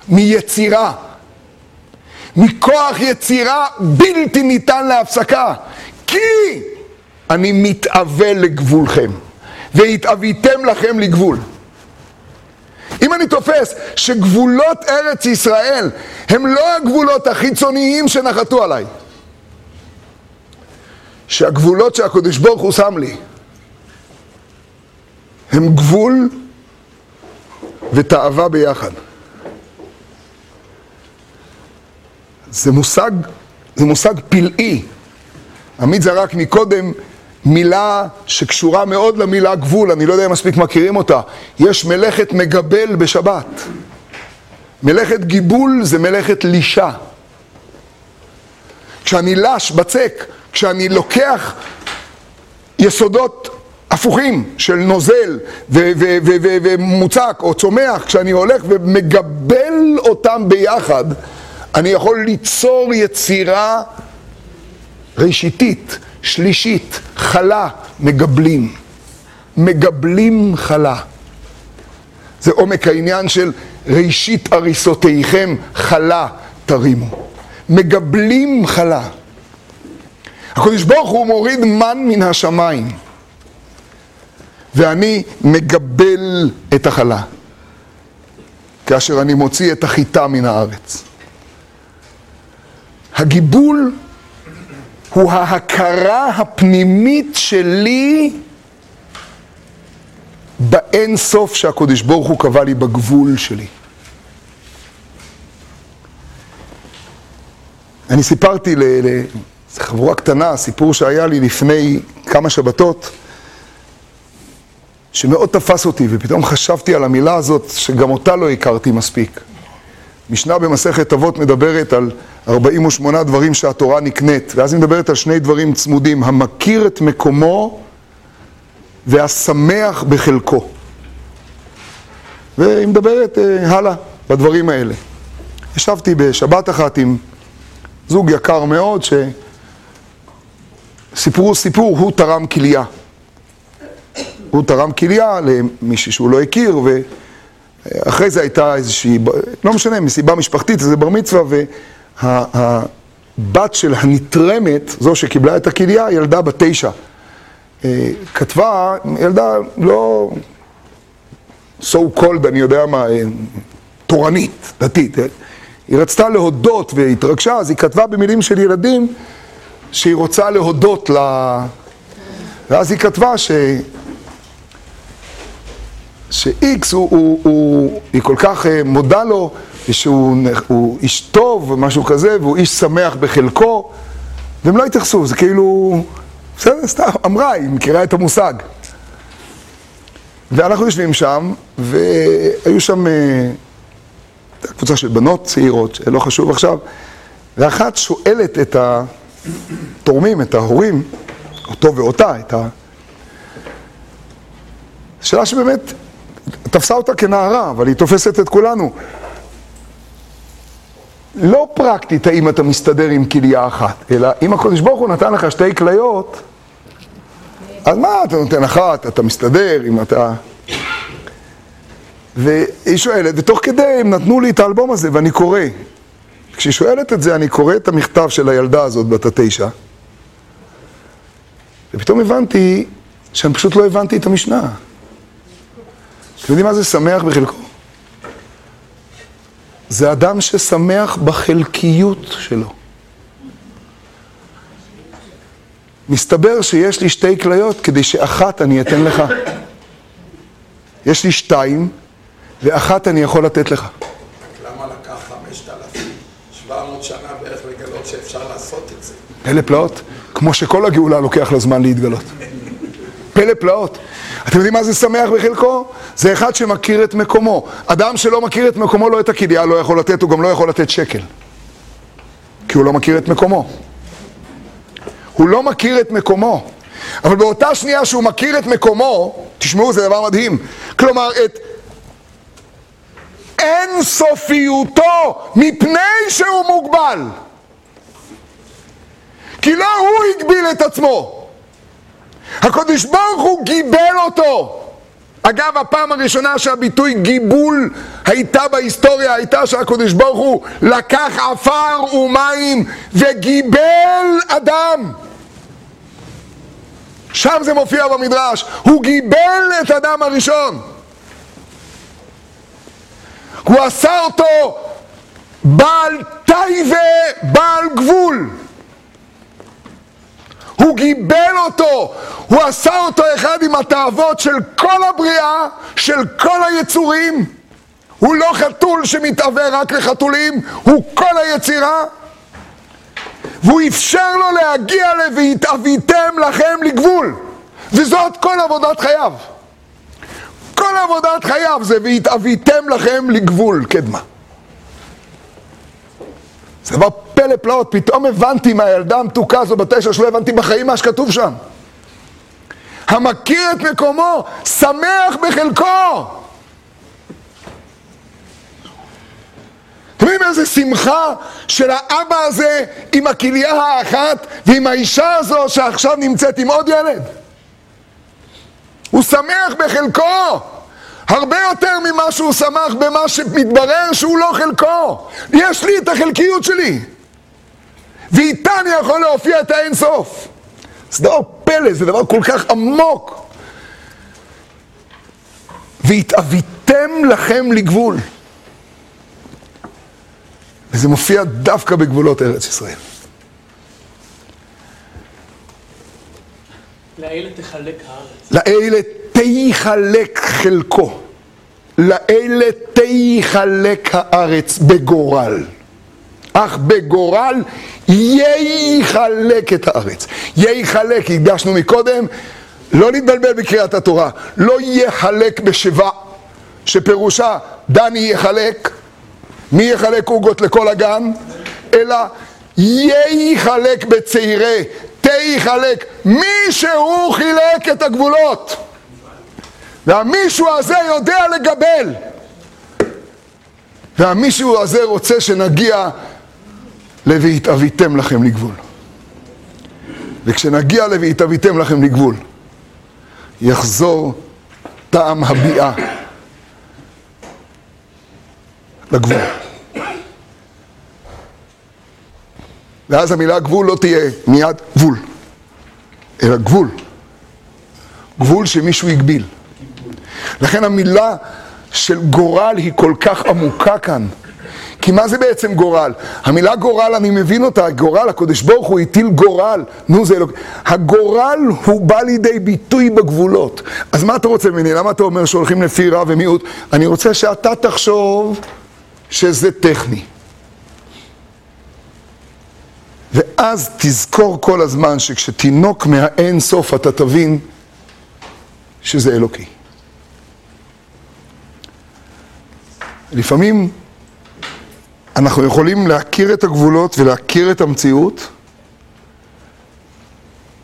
מיצירה. מכוח יצירה בלתי ניתן להפסקה. כי אני מתאווה לגבולכם, והתאוויתם לכם לגבול. אם אני תופס שגבולות ארץ ישראל הם לא הגבולות החיצוניים שנחתו עליי, שהגבולות שהקדוש ברוך הוא שם לי הם גבול ותאווה ביחד. זה מושג, זה מושג פלאי. עמית זרק מקודם מילה שקשורה מאוד למילה גבול, אני לא יודע אם מספיק מכירים אותה. יש מלאכת מגבל בשבת. מלאכת גיבול זה מלאכת לישה. כשאני לש, בצק, כשאני לוקח יסודות הפוכים של נוזל ומוצק או צומח, כשאני הולך ומגבל אותם ביחד, אני יכול ליצור יצירה ראשיתית, שלישית, חלה, מגבלים. מגבלים חלה. זה עומק העניין של ראשית הריסותיכם חלה תרימו. מגבלים חלה. הקדוש ברוך הוא מוריד מן מן השמיים, ואני מגבל את החלה, כאשר אני מוציא את החיטה מן הארץ. הגיבול הוא ההכרה הפנימית שלי באין סוף שהקדוש ברוך הוא קבע לי בגבול שלי. אני סיפרתי לחבורה קטנה, סיפור שהיה לי לפני כמה שבתות, שמאוד תפס אותי, ופתאום חשבתי על המילה הזאת, שגם אותה לא הכרתי מספיק. משנה במסכת אבות מדברת על 48 דברים שהתורה נקנית, ואז היא מדברת על שני דברים צמודים, המכיר את מקומו והשמח בחלקו. והיא מדברת אה, הלאה בדברים האלה. ישבתי בשבת אחת עם זוג יקר מאוד, שסיפרו סיפור, הוא תרם כליה. הוא תרם כליה למישהו שהוא לא הכיר, ואחרי זה הייתה איזושהי, לא משנה, מסיבה משפחתית, איזה בר מצווה, והבת של הנתרמת, זו שקיבלה את הכליה, ילדה בת תשע. אה, כתבה, ילדה לא so called, אני יודע מה, אה, תורנית, דתית. היא רצתה להודות והתרגשה, אז היא כתבה במילים של ילדים שהיא רוצה להודות ל... ואז היא כתבה ש... ש-X הוא, הוא, הוא, היא כל כך מודה לו ושהוא איש טוב ומשהו כזה, והוא איש שמח בחלקו, והם לא התייחסו, זה כאילו, בסדר, סתם, אמרה, היא מכירה את המושג. ואנחנו יושבים שם, והיו שם אה, קבוצה של בנות צעירות, לא חשוב עכשיו, ואחת שואלת את התורמים, את ההורים, אותו ואותה, את ה... שאלה שבאמת תפסה אותה כנערה, אבל היא תופסת את כולנו. לא פרקטית האם אתה מסתדר עם כליה אחת, אלא אם הקדוש ברוך הוא נתן לך שתי כליות, אז מה, אתה נותן אחת, אתה מסתדר, אם אתה... והיא שואלת, ותוך כדי הם נתנו לי את האלבום הזה, ואני קורא. כשהיא שואלת את זה, אני קורא את המכתב של הילדה הזאת, בת התשע, ופתאום הבנתי שאני פשוט לא הבנתי את המשנה. אתם יודעים מה זה שמח בחלקו? זה אדם ששמח בחלקיות שלו. מסתבר שיש לי שתי כליות כדי שאחת אני אתן לך. יש לי שתיים, ואחת אני יכול לתת לך. למה לקח 5,700 שנה בערך לגלות שאפשר לעשות את זה? פלא פלאות, כמו שכל הגאולה לוקח לה זמן להתגלות. פלא פלאות. אתם יודעים מה זה שמח בחלקו? זה אחד שמכיר את מקומו. אדם שלא מכיר את מקומו, לא את הכליה לא יכול לתת, הוא גם לא יכול לתת שקל. כי הוא לא מכיר את מקומו. הוא לא מכיר את מקומו. אבל באותה שנייה שהוא מכיר את מקומו, תשמעו, זה דבר מדהים. כלומר, את אין סופיותו מפני שהוא מוגבל. כי לא הוא הגביל את עצמו. הקדוש ברוך הוא גיבל אותו. אגב, הפעם הראשונה שהביטוי גיבול הייתה בהיסטוריה הייתה שהקדוש ברוך הוא לקח עפר ומים וגיבל אדם. שם זה מופיע במדרש, הוא גיבל את אדם הראשון. הוא עשה אותו בעל טייבה, בעל גבול. הוא גיבל אותו, הוא עשה אותו אחד עם התאוות של כל הבריאה, של כל היצורים. הוא לא חתול שמתאווה רק לחתולים, הוא כל היצירה. והוא אפשר לו להגיע ל"והתאוויתם לכם לגבול", וזאת כל עבודת חייו. כל עבודת חייו זה "והתאוויתם לכם לגבול", קדמה. זה דבר פלא פלאות, פתאום הבנתי מהילדה המתוקה הזו בתשע שלא הבנתי בחיים מה שכתוב שם. המכיר את מקומו, שמח בחלקו. אתם יודעים איזה שמחה של האבא הזה עם הכליה האחת ועם האישה הזו שעכשיו נמצאת עם עוד ילד? הוא שמח בחלקו הרבה יותר ממה שהוא שמח במה שמתברר שהוא לא חלקו. יש לי את החלקיות שלי ואיתה אני יכול להופיע את האינסוף. זה דבר פלא, זה דבר כל כך עמוק. והתאוויתם לכם לגבול. וזה מופיע דווקא בגבולות ארץ ישראל. לאלה תחלק הארץ. לאלה תיחלק חלקו. לאלה תיחלק הארץ בגורל. אך בגורל ייחלק את הארץ. ייחלק, הקדשנו מקודם, לא להתבלבל בקריאת התורה. לא יחלק בשבע, שפירושה דני יחלק, מי יחלק עוגות לכל הגן? אלא ייחלק בצעירי, תיחלק, מישהו חילק את הגבולות. והמישהו הזה יודע לגבל. והמישהו הזה רוצה שנגיע ל"והתאוויתם לכם לגבול". וכשנגיע ל"והתאוויתם לכם לגבול", יחזור טעם הביאה לגבול. ואז המילה גבול לא תהיה מיד גבול, אלא גבול. גבול שמישהו הגביל. לכן המילה של גורל היא כל כך עמוקה כאן. כי מה זה בעצם גורל? המילה גורל, אני מבין אותה, גורל, הקדוש ברוך הוא הטיל גורל, נו זה אלוקים. הגורל הוא בא לידי ביטוי בגבולות. אז מה אתה רוצה ממני? למה אתה אומר שהולכים לפי רע ומיעוט? אני רוצה שאתה תחשוב שזה טכני. ואז תזכור כל הזמן שכשתינוק מהאין סוף אתה תבין שזה אלוקי. לפעמים אנחנו יכולים להכיר את הגבולות ולהכיר את המציאות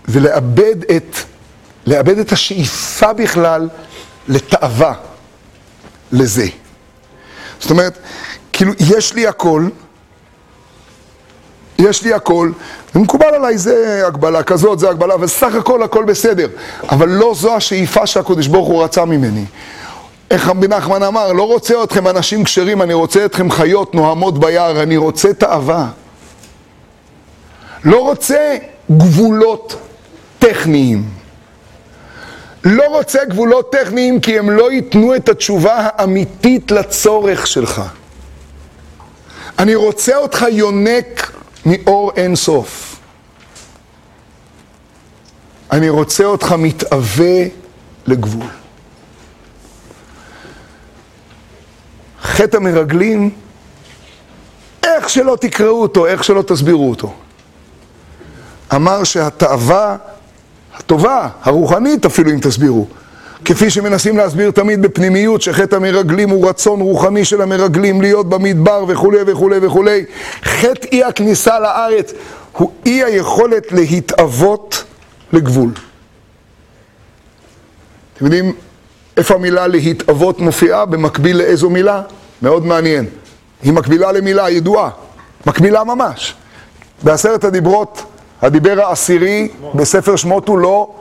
ולאבד את, לאבד את השאיפה בכלל לתאווה לזה. זאת אומרת, כאילו, יש לי הכל, יש לי הכל, ומקובל עליי, זה הגבלה כזאת, זה הגבלה, וסך הכל הכל בסדר. אבל לא זו השאיפה שהקדוש ברוך הוא רצה ממני. איך רבי נחמן אמר, לא רוצה אתכם אנשים כשרים, אני רוצה אתכם חיות נוהמות ביער, אני רוצה תאווה. לא רוצה גבולות טכניים. לא רוצה גבולות טכניים כי הם לא ייתנו את התשובה האמיתית לצורך שלך. אני רוצה אותך יונק מאור אין סוף. אני רוצה אותך מתאווה לגבול. חטא המרגלים, איך שלא תקראו אותו, איך שלא תסבירו אותו. אמר שהתאווה הטובה, הרוחנית אפילו אם תסבירו, כפי שמנסים להסביר תמיד בפנימיות שחטא המרגלים הוא רצון רוחני של המרגלים להיות במדבר וכולי וכולי וכולי. חטא אי הכניסה לארץ הוא אי היכולת להתאבות לגבול. אתם יודעים איפה המילה להתאבות מופיעה? במקביל לאיזו מילה? מאוד מעניין. היא מקבילה למילה ידועה, מקבילה ממש. בעשרת הדיברות הדיבר העשירי בספר שמות הוא לא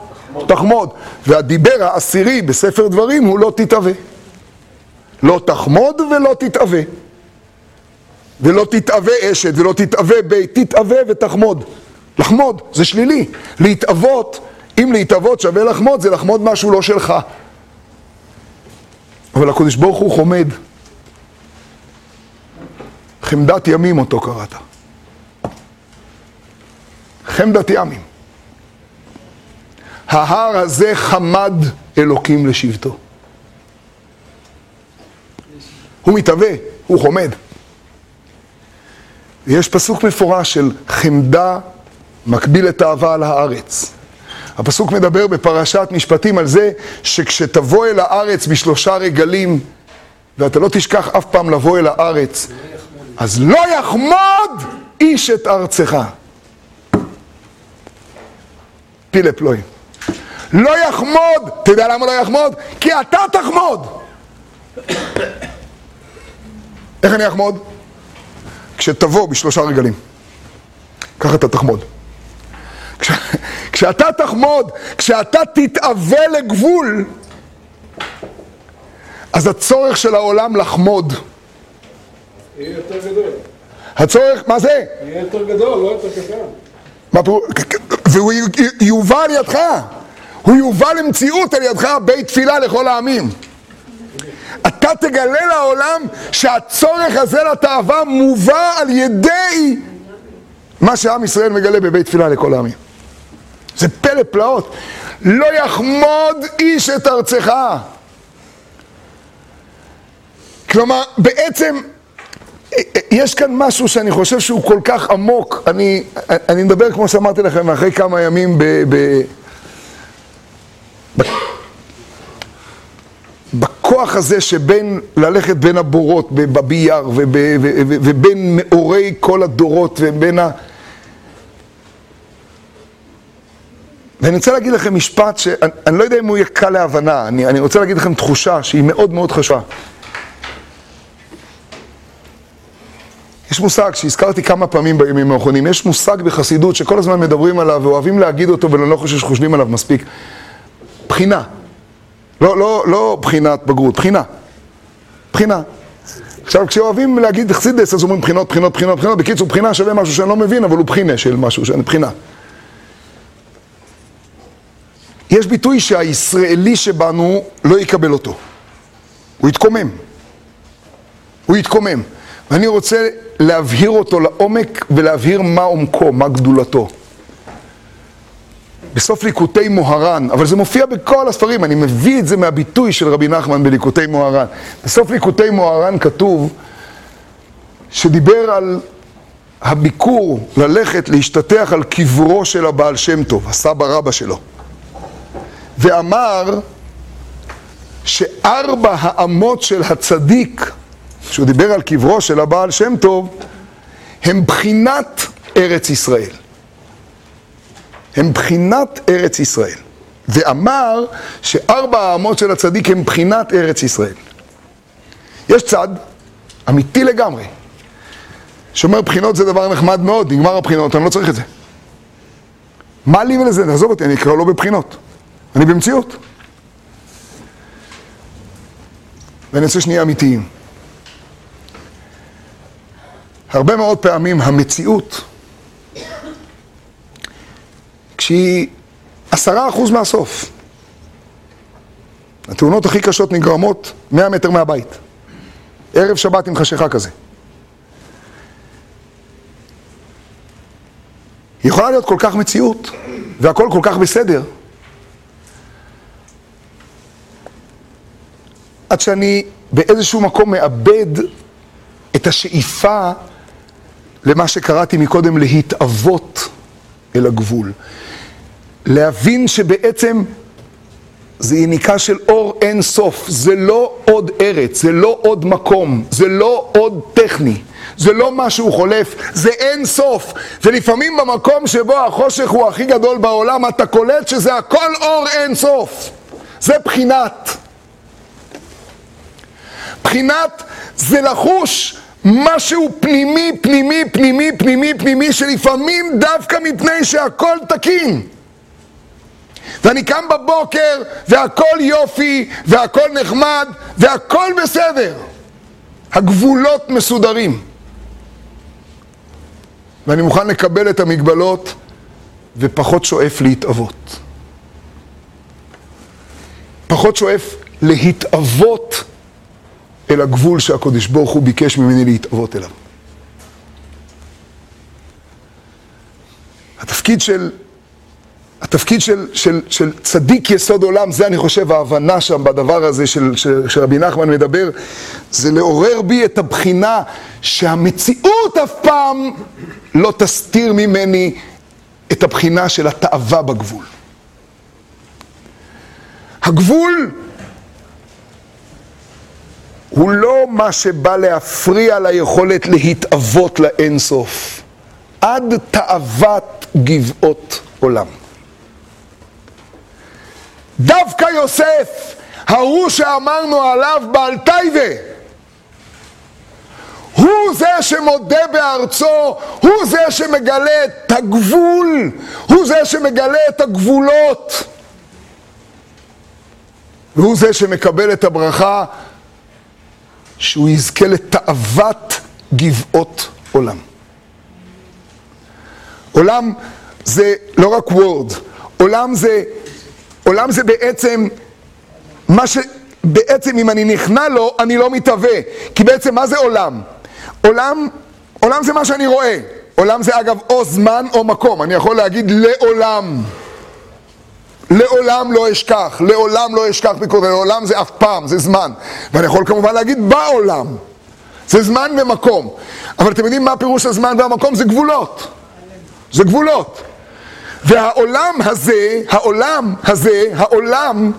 תחמוד, והדיבר העשירי בספר דברים הוא לא תתאווה. לא תחמוד ולא תתאווה. ולא תתאווה אשת ולא תתאווה בית, תתאווה ותחמוד. לחמוד זה שלילי. להתאוות, אם להתאוות שווה לחמוד, זה לחמוד משהו לא שלך. אבל הקדוש ברוך הוא חומד. חמדת ימים אותו קראת. חמדת ימים. ההר הזה חמד אלוקים לשבטו. הוא מתהווה, הוא חומד. יש פסוק מפורש של חמדה מקביל את אהבה על הארץ. הפסוק מדבר בפרשת משפטים על זה שכשתבוא אל הארץ בשלושה רגלים ואתה לא תשכח אף פעם לבוא אל הארץ, אז לא יחמוד איש את ארצך. פילה פלואים. לא יחמוד, אתה יודע למה לא יחמוד? כי אתה תחמוד. איך אני אחמוד? כשתבוא בשלושה רגלים. ככה אתה תחמוד. כש, כשאתה תחמוד, כשאתה תתאווה לגבול, אז הצורך של העולם לחמוד. יהיה יותר גדול. הצורך, מה זה? יהיה יותר גדול, לא יותר קטן. והוא יובא על ידך, הוא יובא למציאות על ידך, בית תפילה לכל העמים. אתה תגלה לעולם שהצורך הזה לתאווה מובא על ידי מה שעם ישראל מגלה בבית תפילה לכל העמים. זה פלא פלאות. לא יחמוד איש את ארצך. כלומר, בעצם יש כאן משהו שאני חושב שהוא כל כך עמוק, אני, אני מדבר כמו שאמרתי לכם אחרי כמה ימים ב, ב, בכוח הזה שבין ללכת בין הבורות בבייר ובין מאורי כל הדורות ובין ה... ואני רוצה להגיד לכם משפט שאני לא יודע אם הוא יהיה קל להבנה, אני, אני רוצה להגיד לכם תחושה שהיא מאוד מאוד חשובה. יש מושג שהזכרתי כמה פעמים בימים האחרונים, יש מושג בחסידות שכל הזמן מדברים עליו ואוהבים להגיד אותו ואני לא חושב שחושבים עליו מספיק. בחינה. לא, לא, לא בחינת בגרות, בחינה. בחינה. עכשיו, כשאוהבים להגיד חסידס, אז אומרים בחינות, בחינות, בחינות, בחינות. בקיצור, בחינה שווה משהו שאני לא מבין, אבל הוא בחינה של משהו, שאני בחינה. יש ביטוי שהישראלי שבנו לא יקבל אותו. הוא יתקומם. הוא יתקומם. ואני רוצה להבהיר אותו לעומק ולהבהיר מה עומקו, מה גדולתו. בסוף ליקוטי מוהר"ן, אבל זה מופיע בכל הספרים, אני מביא את זה מהביטוי של רבי נחמן בליקוטי מוהר"ן. בסוף ליקוטי מוהר"ן כתוב שדיבר על הביקור ללכת להשתטח על קברו של הבעל שם טוב, הסבא רבא שלו. ואמר שארבע האמות של הצדיק כשהוא דיבר על קברו של הבעל שם טוב, הם בחינת ארץ ישראל. הם בחינת ארץ ישראל. ואמר שארבע האמות של הצדיק הם בחינת ארץ ישראל. יש צד אמיתי לגמרי, שאומר בחינות זה דבר נחמד מאוד, נגמר הבחינות, אני לא צריך את זה. מה לי ולזה? תעזוב אותי, אני אקרא לא בבחינות. אני במציאות. ואני רוצה שנהיה אמיתיים. הרבה מאוד פעמים המציאות, כשהיא עשרה אחוז מהסוף, התאונות הכי קשות נגרמות 100 מטר מהבית. ערב שבת עם חשיכה כזה. היא יכולה להיות כל כך מציאות, והכל כל כך בסדר, עד שאני באיזשהו מקום מאבד את השאיפה למה שקראתי מקודם, להתאבות אל הגבול. להבין שבעצם זה יניקה של אור אין סוף, זה לא עוד ארץ, זה לא עוד מקום, זה לא עוד טכני, זה לא משהו חולף, זה אין סוף. ולפעמים במקום שבו החושך הוא הכי גדול בעולם, אתה קולט שזה הכל אור אין סוף. זה בחינת. בחינת זה לחוש משהו פנימי, פנימי, פנימי, פנימי, פנימי, שלפעמים דווקא מפני שהכל תקין. ואני קם בבוקר והכל יופי והכל נחמד והכל בסדר. הגבולות מסודרים. ואני מוכן לקבל את המגבלות ופחות שואף להתאבות. פחות שואף להתאבות אל הגבול שהקדוש ברוך הוא ביקש ממני להתאבות אליו. התפקיד של, התפקיד של, של, של צדיק יסוד עולם, זה אני חושב ההבנה שם בדבר הזה של, של, שרבי נחמן מדבר, זה לעורר בי את הבחינה שהמציאות אף פעם לא תסתיר ממני את הבחינה של התאווה בגבול. הגבול הוא לא מה שבא להפריע ליכולת להתאבות לאינסוף, עד תאוות גבעות עולם. דווקא יוסף, ההוא שאמרנו עליו בעל טייבה, הוא זה שמודה בארצו, הוא זה שמגלה את הגבול, הוא זה שמגלה את הגבולות. והוא זה שמקבל את הברכה שהוא יזכה לתאוות גבעות עולם. עולם זה לא רק וורד, עולם זה, עולם זה בעצם מה שבעצם אם אני נכנע לו, אני לא מתהווה. כי בעצם מה זה עולם? עולם, עולם זה מה שאני רואה. עולם זה אגב או זמן או מקום, אני יכול להגיד לעולם. לעולם לא אשכח, לעולם לא אשכח ביקורת, לעולם זה אף פעם, זה זמן. ואני יכול כמובן להגיד בעולם. זה זמן ומקום. אבל אתם יודעים מה פירוש הזמן והמקום? זה גבולות. זה גבולות. והעולם הזה, העולם הזה, העולם,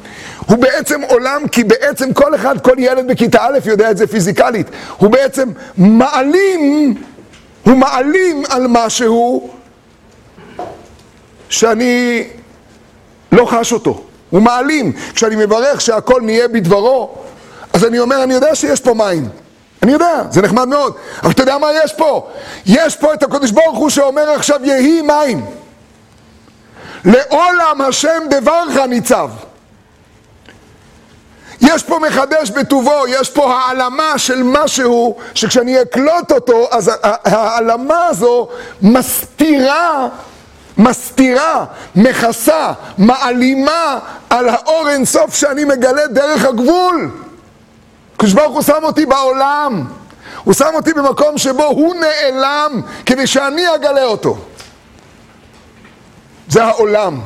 הוא בעצם עולם, כי בעצם כל אחד, כל ילד בכיתה א' יודע את זה פיזיקלית. הוא בעצם מעלים, הוא מעלים על משהו שאני לא חש אותו. הוא מעלים. כשאני מברך שהכל נהיה בדברו, אז אני אומר, אני יודע שיש פה מים. אני יודע, זה נחמד מאוד. אבל אתה יודע מה יש פה? יש פה את הקדוש ברוך הוא שאומר עכשיו יהי מים. לעולם השם דברך ניצב. יש פה מחדש בטובו, יש פה העלמה של משהו שכשאני אקלוט אותו, אז העלמה הזו מסתירה מסתירה, מכסה, מעלימה על האור אינסוף שאני מגלה דרך הגבול. הקדוש ברוך הוא שם אותי בעולם, הוא שם אותי במקום שבו הוא נעלם כדי שאני אגלה אותו. זה העולם.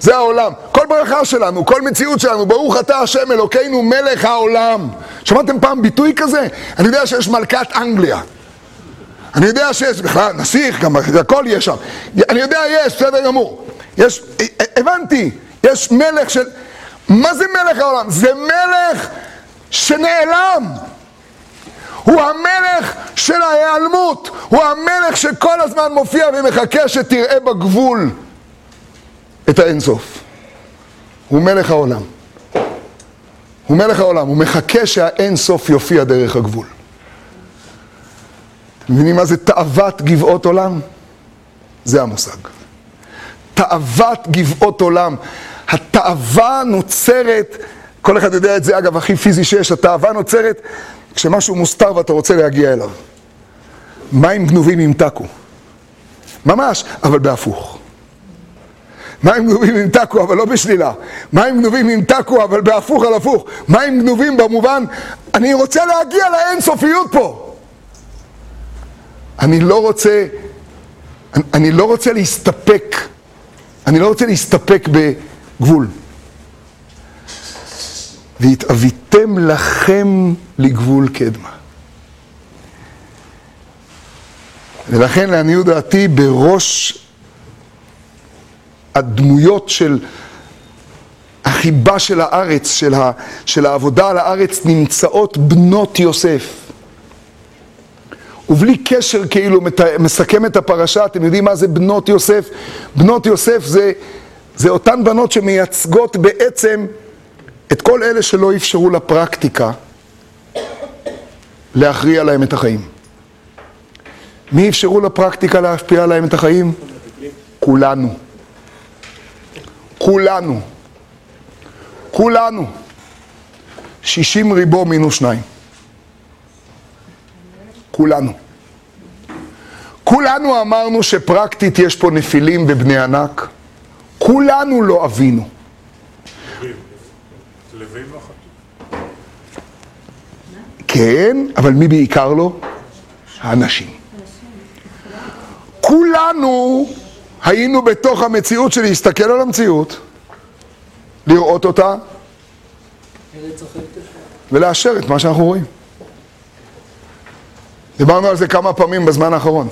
זה העולם. כל ברכה שלנו, כל מציאות שלנו, ברוך אתה השם אלוקינו מלך העולם. שמעתם פעם ביטוי כזה? אני יודע שיש מלכת אנגליה. אני יודע שיש בכלל נסיך, גם הכל יש שם. אני יודע, יש, בסדר גמור. יש, הבנתי, יש מלך של... מה זה מלך העולם? זה מלך שנעלם. הוא המלך של ההיעלמות. הוא המלך שכל הזמן מופיע ומחכה שתראה בגבול את האינסוף. הוא מלך העולם. הוא מלך העולם, הוא מחכה שהאינסוף יופיע דרך הגבול. מבינים מה זה תאוות גבעות עולם? זה המושג. תאוות גבעות עולם. התאווה נוצרת, כל אחד יודע את זה, אגב, הכי פיזי שיש, התאווה נוצרת כשמשהו מוסתר ואתה רוצה להגיע אליו. מים גנובים ימתקו. ממש, אבל בהפוך. מים גנובים ימתקו, אבל לא בשלילה. מים גנובים ימתקו, אבל בהפוך על הפוך. מים גנובים במובן, אני רוצה להגיע לאינסופיות פה. אני לא רוצה, אני, אני לא רוצה להסתפק, אני לא רוצה להסתפק בגבול. והתאוויתם לכם לגבול קדמה. ולכן לעניות דעתי בראש הדמויות של החיבה של הארץ, של, ה, של העבודה על הארץ, נמצאות בנות יוסף. ובלי קשר כאילו מסכם את הפרשה, אתם יודעים מה זה בנות יוסף? בנות יוסף זה, זה אותן בנות שמייצגות בעצם את כל אלה שלא אפשרו לפרקטיקה להכריע להם את החיים. מי אפשרו לפרקטיקה להשפיע עליהם את החיים? כולנו. כולנו. כולנו. שישים ריבו מינוס שניים. כולנו. כולנו אמרנו שפרקטית יש פה נפילים ובני ענק. כולנו לא אבינו. כן, אבל מי בעיקר לא? האנשים. כולנו היינו בתוך המציאות של להסתכל על המציאות, לראות אותה ולאשר את מה שאנחנו רואים. דיברנו על זה כמה פעמים בזמן האחרון.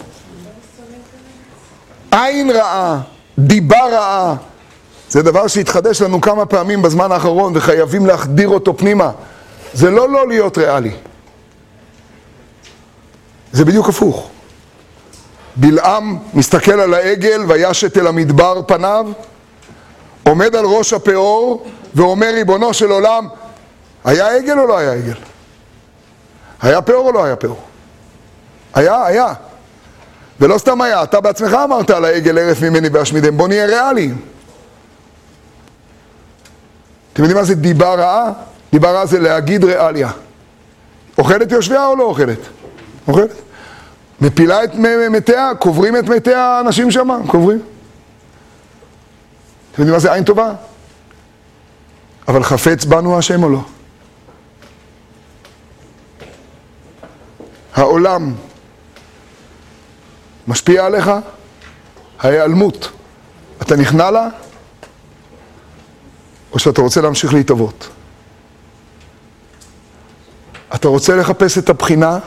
עין רעה, דיבה רעה, זה דבר שהתחדש לנו כמה פעמים בזמן האחרון וחייבים להחדיר אותו פנימה. זה לא לא להיות ריאלי. זה בדיוק הפוך. בלעם מסתכל על העגל וישת אל המדבר פניו, עומד על ראש הפאור ואומר ריבונו של עולם, היה עגל או לא היה עגל? היה פאור או לא היה פאור? היה, היה. ולא סתם היה, אתה בעצמך אמרת על העגל ערף ממני ואשמידם, בוא נהיה ריאליים. אתם יודעים מה זה דיבה רעה? דיבה רעה זה להגיד ריאליה. אוכלת יושביה או לא אוכלת? אוכלת. מפילה את מתיה, קוברים את מתי האנשים שם, קוברים. אתם יודעים מה זה עין טובה? אבל חפץ בנו השם או לא? העולם משפיע עליך? ההיעלמות, אתה נכנע לה? או שאתה רוצה להמשיך להתאבות? אתה רוצה לחפש את הבחינה?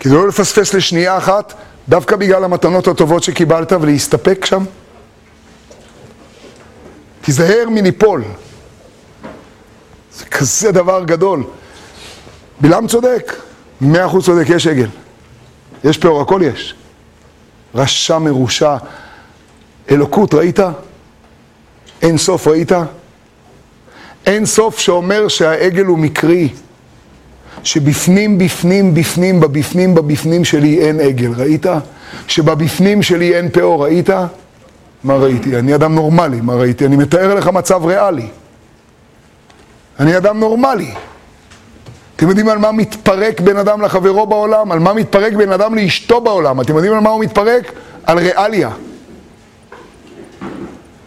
כדי לא לפספס לשנייה אחת, דווקא בגלל המתנות הטובות שקיבלת ולהסתפק שם? תיזהר מליפול. זה כזה דבר גדול. בלעם צודק, מאה אחוז צודק, יש עגל. יש פאור, הכל יש. רשע מרושע. אלוקות, ראית? אין סוף, ראית? אין סוף שאומר שהעגל הוא מקרי. שבפנים, בפנים, בפנים, בבפנים, בבפנים שלי אין עגל, ראית? שבבפנים שלי אין פאור, ראית? מה ראיתי? אני אדם נורמלי, מה ראיתי? אני מתאר לך מצב ריאלי. אני אדם נורמלי. אתם יודעים על מה מתפרק בן אדם לחברו בעולם? על מה מתפרק בן אדם לאשתו בעולם? אתם יודעים על מה הוא מתפרק? על ריאליה.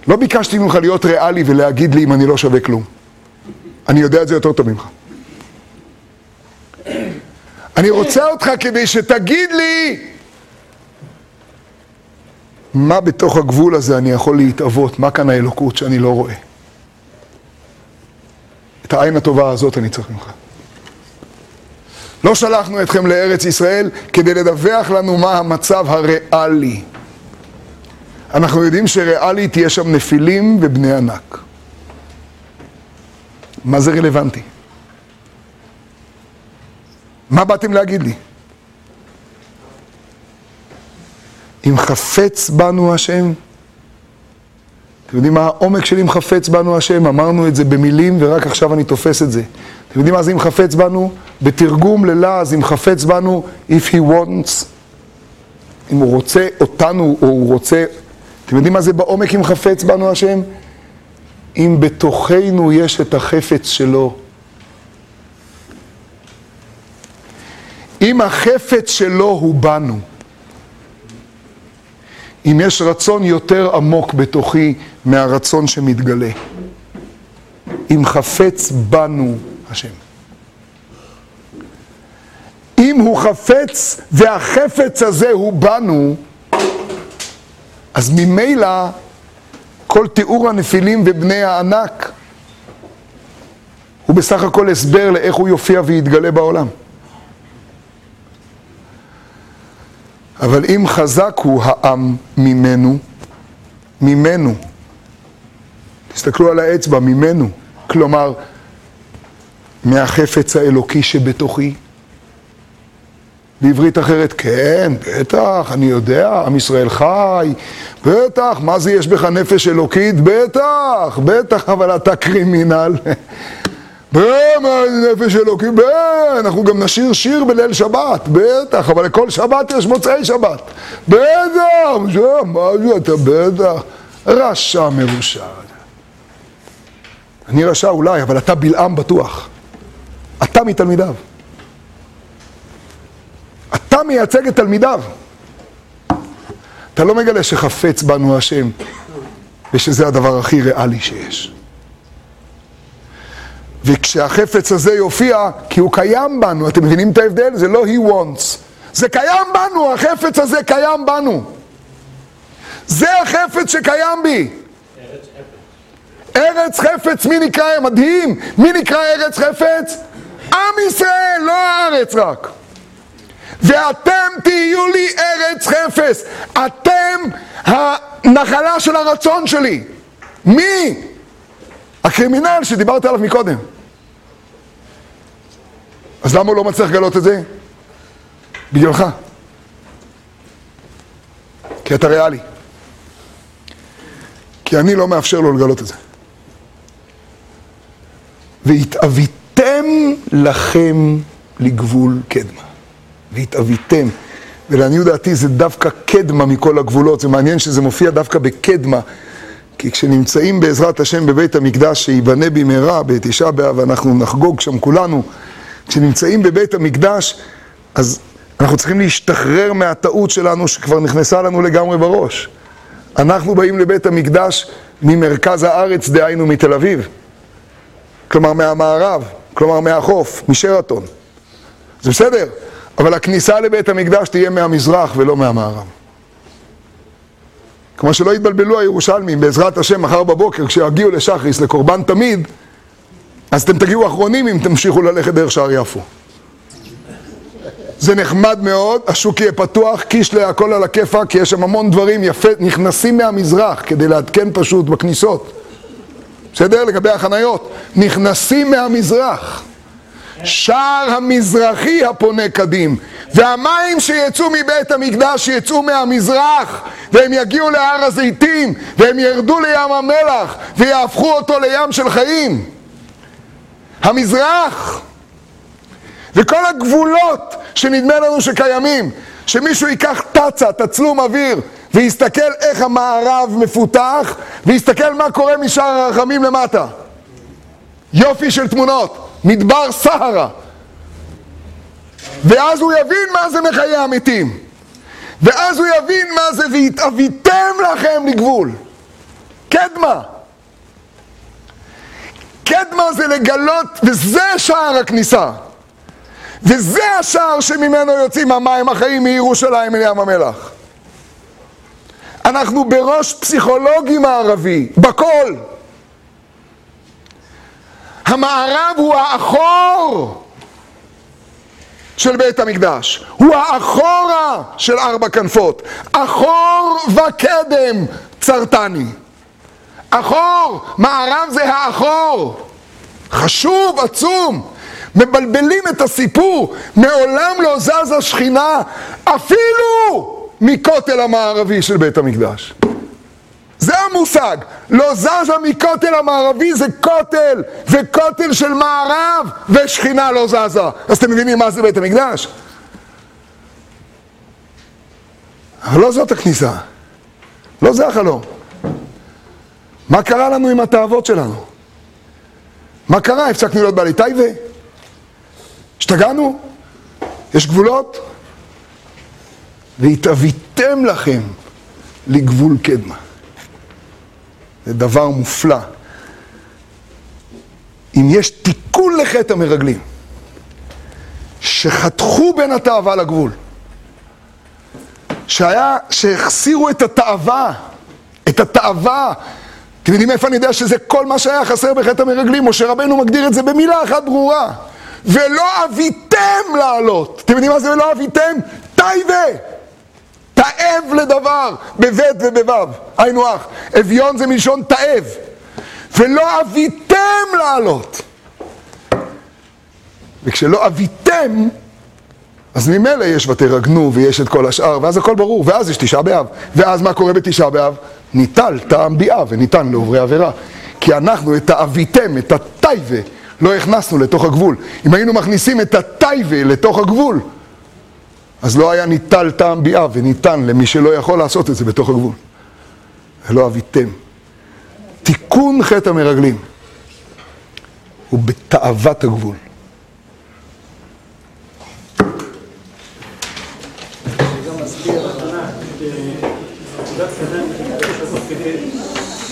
לא ביקשתי ממך להיות ריאלי ולהגיד לי אם אני לא שווה כלום. אני יודע את זה יותר טוב ממך. אני רוצה אותך כדי שתגיד לי מה בתוך הגבול הזה אני יכול להתאבות, מה כאן האלוקות שאני לא רואה. את העין הטובה הזאת אני צריך ממך. לא שלחנו אתכם לארץ ישראל כדי לדווח לנו מה המצב הריאלי. אנחנו יודעים שריאלית תהיה שם נפילים ובני ענק. מה זה רלוונטי? מה באתם להגיד לי? אם חפץ בנו השם, אתם יודעים מה העומק של אם חפץ בנו השם? אמרנו את זה במילים ורק עכשיו אני תופס את זה. אתם יודעים מה זה אם חפץ בנו? בתרגום ללעז, אם חפץ בנו, if he wants, אם הוא רוצה אותנו, או הוא רוצה... אתם יודעים מה זה בעומק אם חפץ בנו השם? אם בתוכנו יש את החפץ שלו. אם החפץ שלו הוא בנו. אם יש רצון יותר עמוק בתוכי מהרצון שמתגלה. אם חפץ בנו השם. אם הוא חפץ והחפץ הזה הוא בנו, אז ממילא כל תיאור הנפילים ובני הענק הוא בסך הכל הסבר לאיך הוא יופיע ויתגלה בעולם. אבל אם חזק הוא העם ממנו, ממנו, תסתכלו על האצבע, ממנו, כלומר, מהחפץ האלוקי שבתוכי. בעברית אחרת, כן, בטח, אני יודע, עם ישראל חי, בטח, מה זה יש בך נפש אלוקית? בטח, בטח, אבל אתה קרימינל. במה נפש אלוקית? אנחנו גם נשיר שיר בליל שבת, בטח, אבל לכל שבת יש מוצאי שבת. בטח, מה זה, אתה בטח, רשע מרושע. אני רשע אולי, אבל אתה בלעם בטוח. אתה מתלמידיו. אתה מייצג את תלמידיו. אתה לא מגלה שחפץ בנו השם, ושזה הדבר הכי ריאלי שיש. וכשהחפץ הזה יופיע, כי הוא קיים בנו, אתם מבינים את ההבדל? זה לא he wants. זה קיים בנו, החפץ הזה קיים בנו. זה החפץ שקיים בי. ארץ חפץ, מי נקרא? מדהים. מי נקרא ארץ חפץ? עם ישראל, לא הארץ רק. ואתם תהיו לי ארץ חפץ. אתם הנחלה של הרצון שלי. מי? הקרימינל שדיברת עליו מקודם. אז למה הוא לא מצליח לגלות את זה? בגללך. כי אתה ריאלי. כי אני לא מאפשר לו לגלות את זה. והתאוויתם לכם לגבול קדמה. והתאוויתם. ולעניות דעתי זה דווקא קדמה מכל הגבולות. זה מעניין שזה מופיע דווקא בקדמה. כי כשנמצאים בעזרת השם בבית המקדש שייבנה במהרה בתשעה באב, אנחנו נחגוג שם כולנו, כשנמצאים בבית המקדש, אז אנחנו צריכים להשתחרר מהטעות שלנו שכבר נכנסה לנו לגמרי בראש. אנחנו באים לבית המקדש ממרכז הארץ, דהיינו מתל אביב. כלומר מהמערב, כלומר מהחוף, משרתון. זה בסדר, אבל הכניסה לבית המקדש תהיה מהמזרח ולא מהמערב. כמו שלא יתבלבלו הירושלמים, בעזרת השם, מחר בבוקר, כשיגיעו לשחריס לקורבן תמיד, אז אתם תגיעו אחרונים אם תמשיכו ללכת דרך שער יפו. זה נחמד מאוד, השוק יהיה פתוח, קישלה הכל על הכיפה, כי יש שם המון דברים יפה, נכנסים מהמזרח כדי לעדכן פשוט בכניסות. בסדר? לגבי החניות. נכנסים מהמזרח. שער המזרחי הפונה קדים. והמים שיצאו מבית המקדש יצאו מהמזרח והם יגיעו להר הזיתים והם ירדו לים המלח ויהפכו אותו לים של חיים. המזרח וכל הגבולות שנדמה לנו שקיימים, שמישהו ייקח תצה, תצלום אוויר, ויסתכל איך המערב מפותח, ויסתכל מה קורה משער הרחמים למטה. יופי של תמונות, מדבר סהרה. ואז הוא יבין מה זה מחיי המתים. ואז הוא יבין מה זה והתאוויתם לכם לגבול. קדמה. קדמה זה לגלות, וזה שער הכניסה. וזה השער שממנו יוצאים המים החיים מירושלים אל ים המלח. אנחנו בראש פסיכולוגי מערבי, בכל. המערב הוא האחור של בית המקדש, הוא האחורה של ארבע כנפות, אחור וקדם צרתני. אחור, מערב זה האחור, חשוב, עצום. מבלבלים את הסיפור, מעולם לא זזה שכינה אפילו מכותל המערבי של בית המקדש. זה המושג. לא זזה מכותל המערבי זה כותל, וכותל של מערב, ושכינה לא זזה. אז אתם מבינים מה זה בית המקדש? אבל לא זאת הכניסה. לא זה החלום. מה קרה לנו עם התאוות שלנו? מה קרה? הפסקנו להיות בעלי טייבה? השתגענו? יש גבולות? והתאוויתם לכם לגבול קדמה. זה דבר מופלא. אם יש תיקון לחטא המרגלים, שחתכו בין התאווה לגבול, שהיה, שהחסירו את התאווה, את התאווה. אתם יודעים איפה אני יודע שזה כל מה שהיה חסר בחטא המרגלים? משה רבנו מגדיר את זה במילה אחת ברורה. ולא אביתם לעלות. אתם יודעים מה זה ולא אביתם? טייבה. תאב לדבר, בבית ובוו. היינו הך. אביון זה מלשון תאב. ולא אביתם לעלות. וכשלא אביתם, אז ממילא יש ותרגנו ויש את כל השאר, ואז הכל ברור, ואז יש תשעה באב. ואז מה קורה בתשעה באב? ניטל טעם ביאה וניתן לעוברי עבירה. כי אנחנו את האביתם, את הטייבה, לא הכנסנו לתוך הגבול. אם היינו מכניסים את הטייבה לתוך הגבול, אז לא היה ניטל טעם ביאה וניתן למי שלא יכול לעשות את זה בתוך הגבול. ולא אביתם. תיקון חטא המרגלים הוא בתאוות הגבול.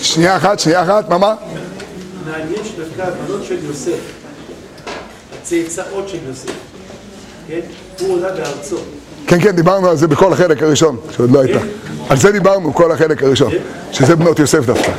שנייה אחת, שנייה אחת, מה מה? מעניין שדווקא הבנות של יוסף, הצאצאות של יוסף, כן? הוא עולה בארצו. כן, כן, דיברנו על זה בכל החלק הראשון, שעוד לא הייתה. על זה דיברנו, כל החלק הראשון, שזה בנות יוסף דווקא.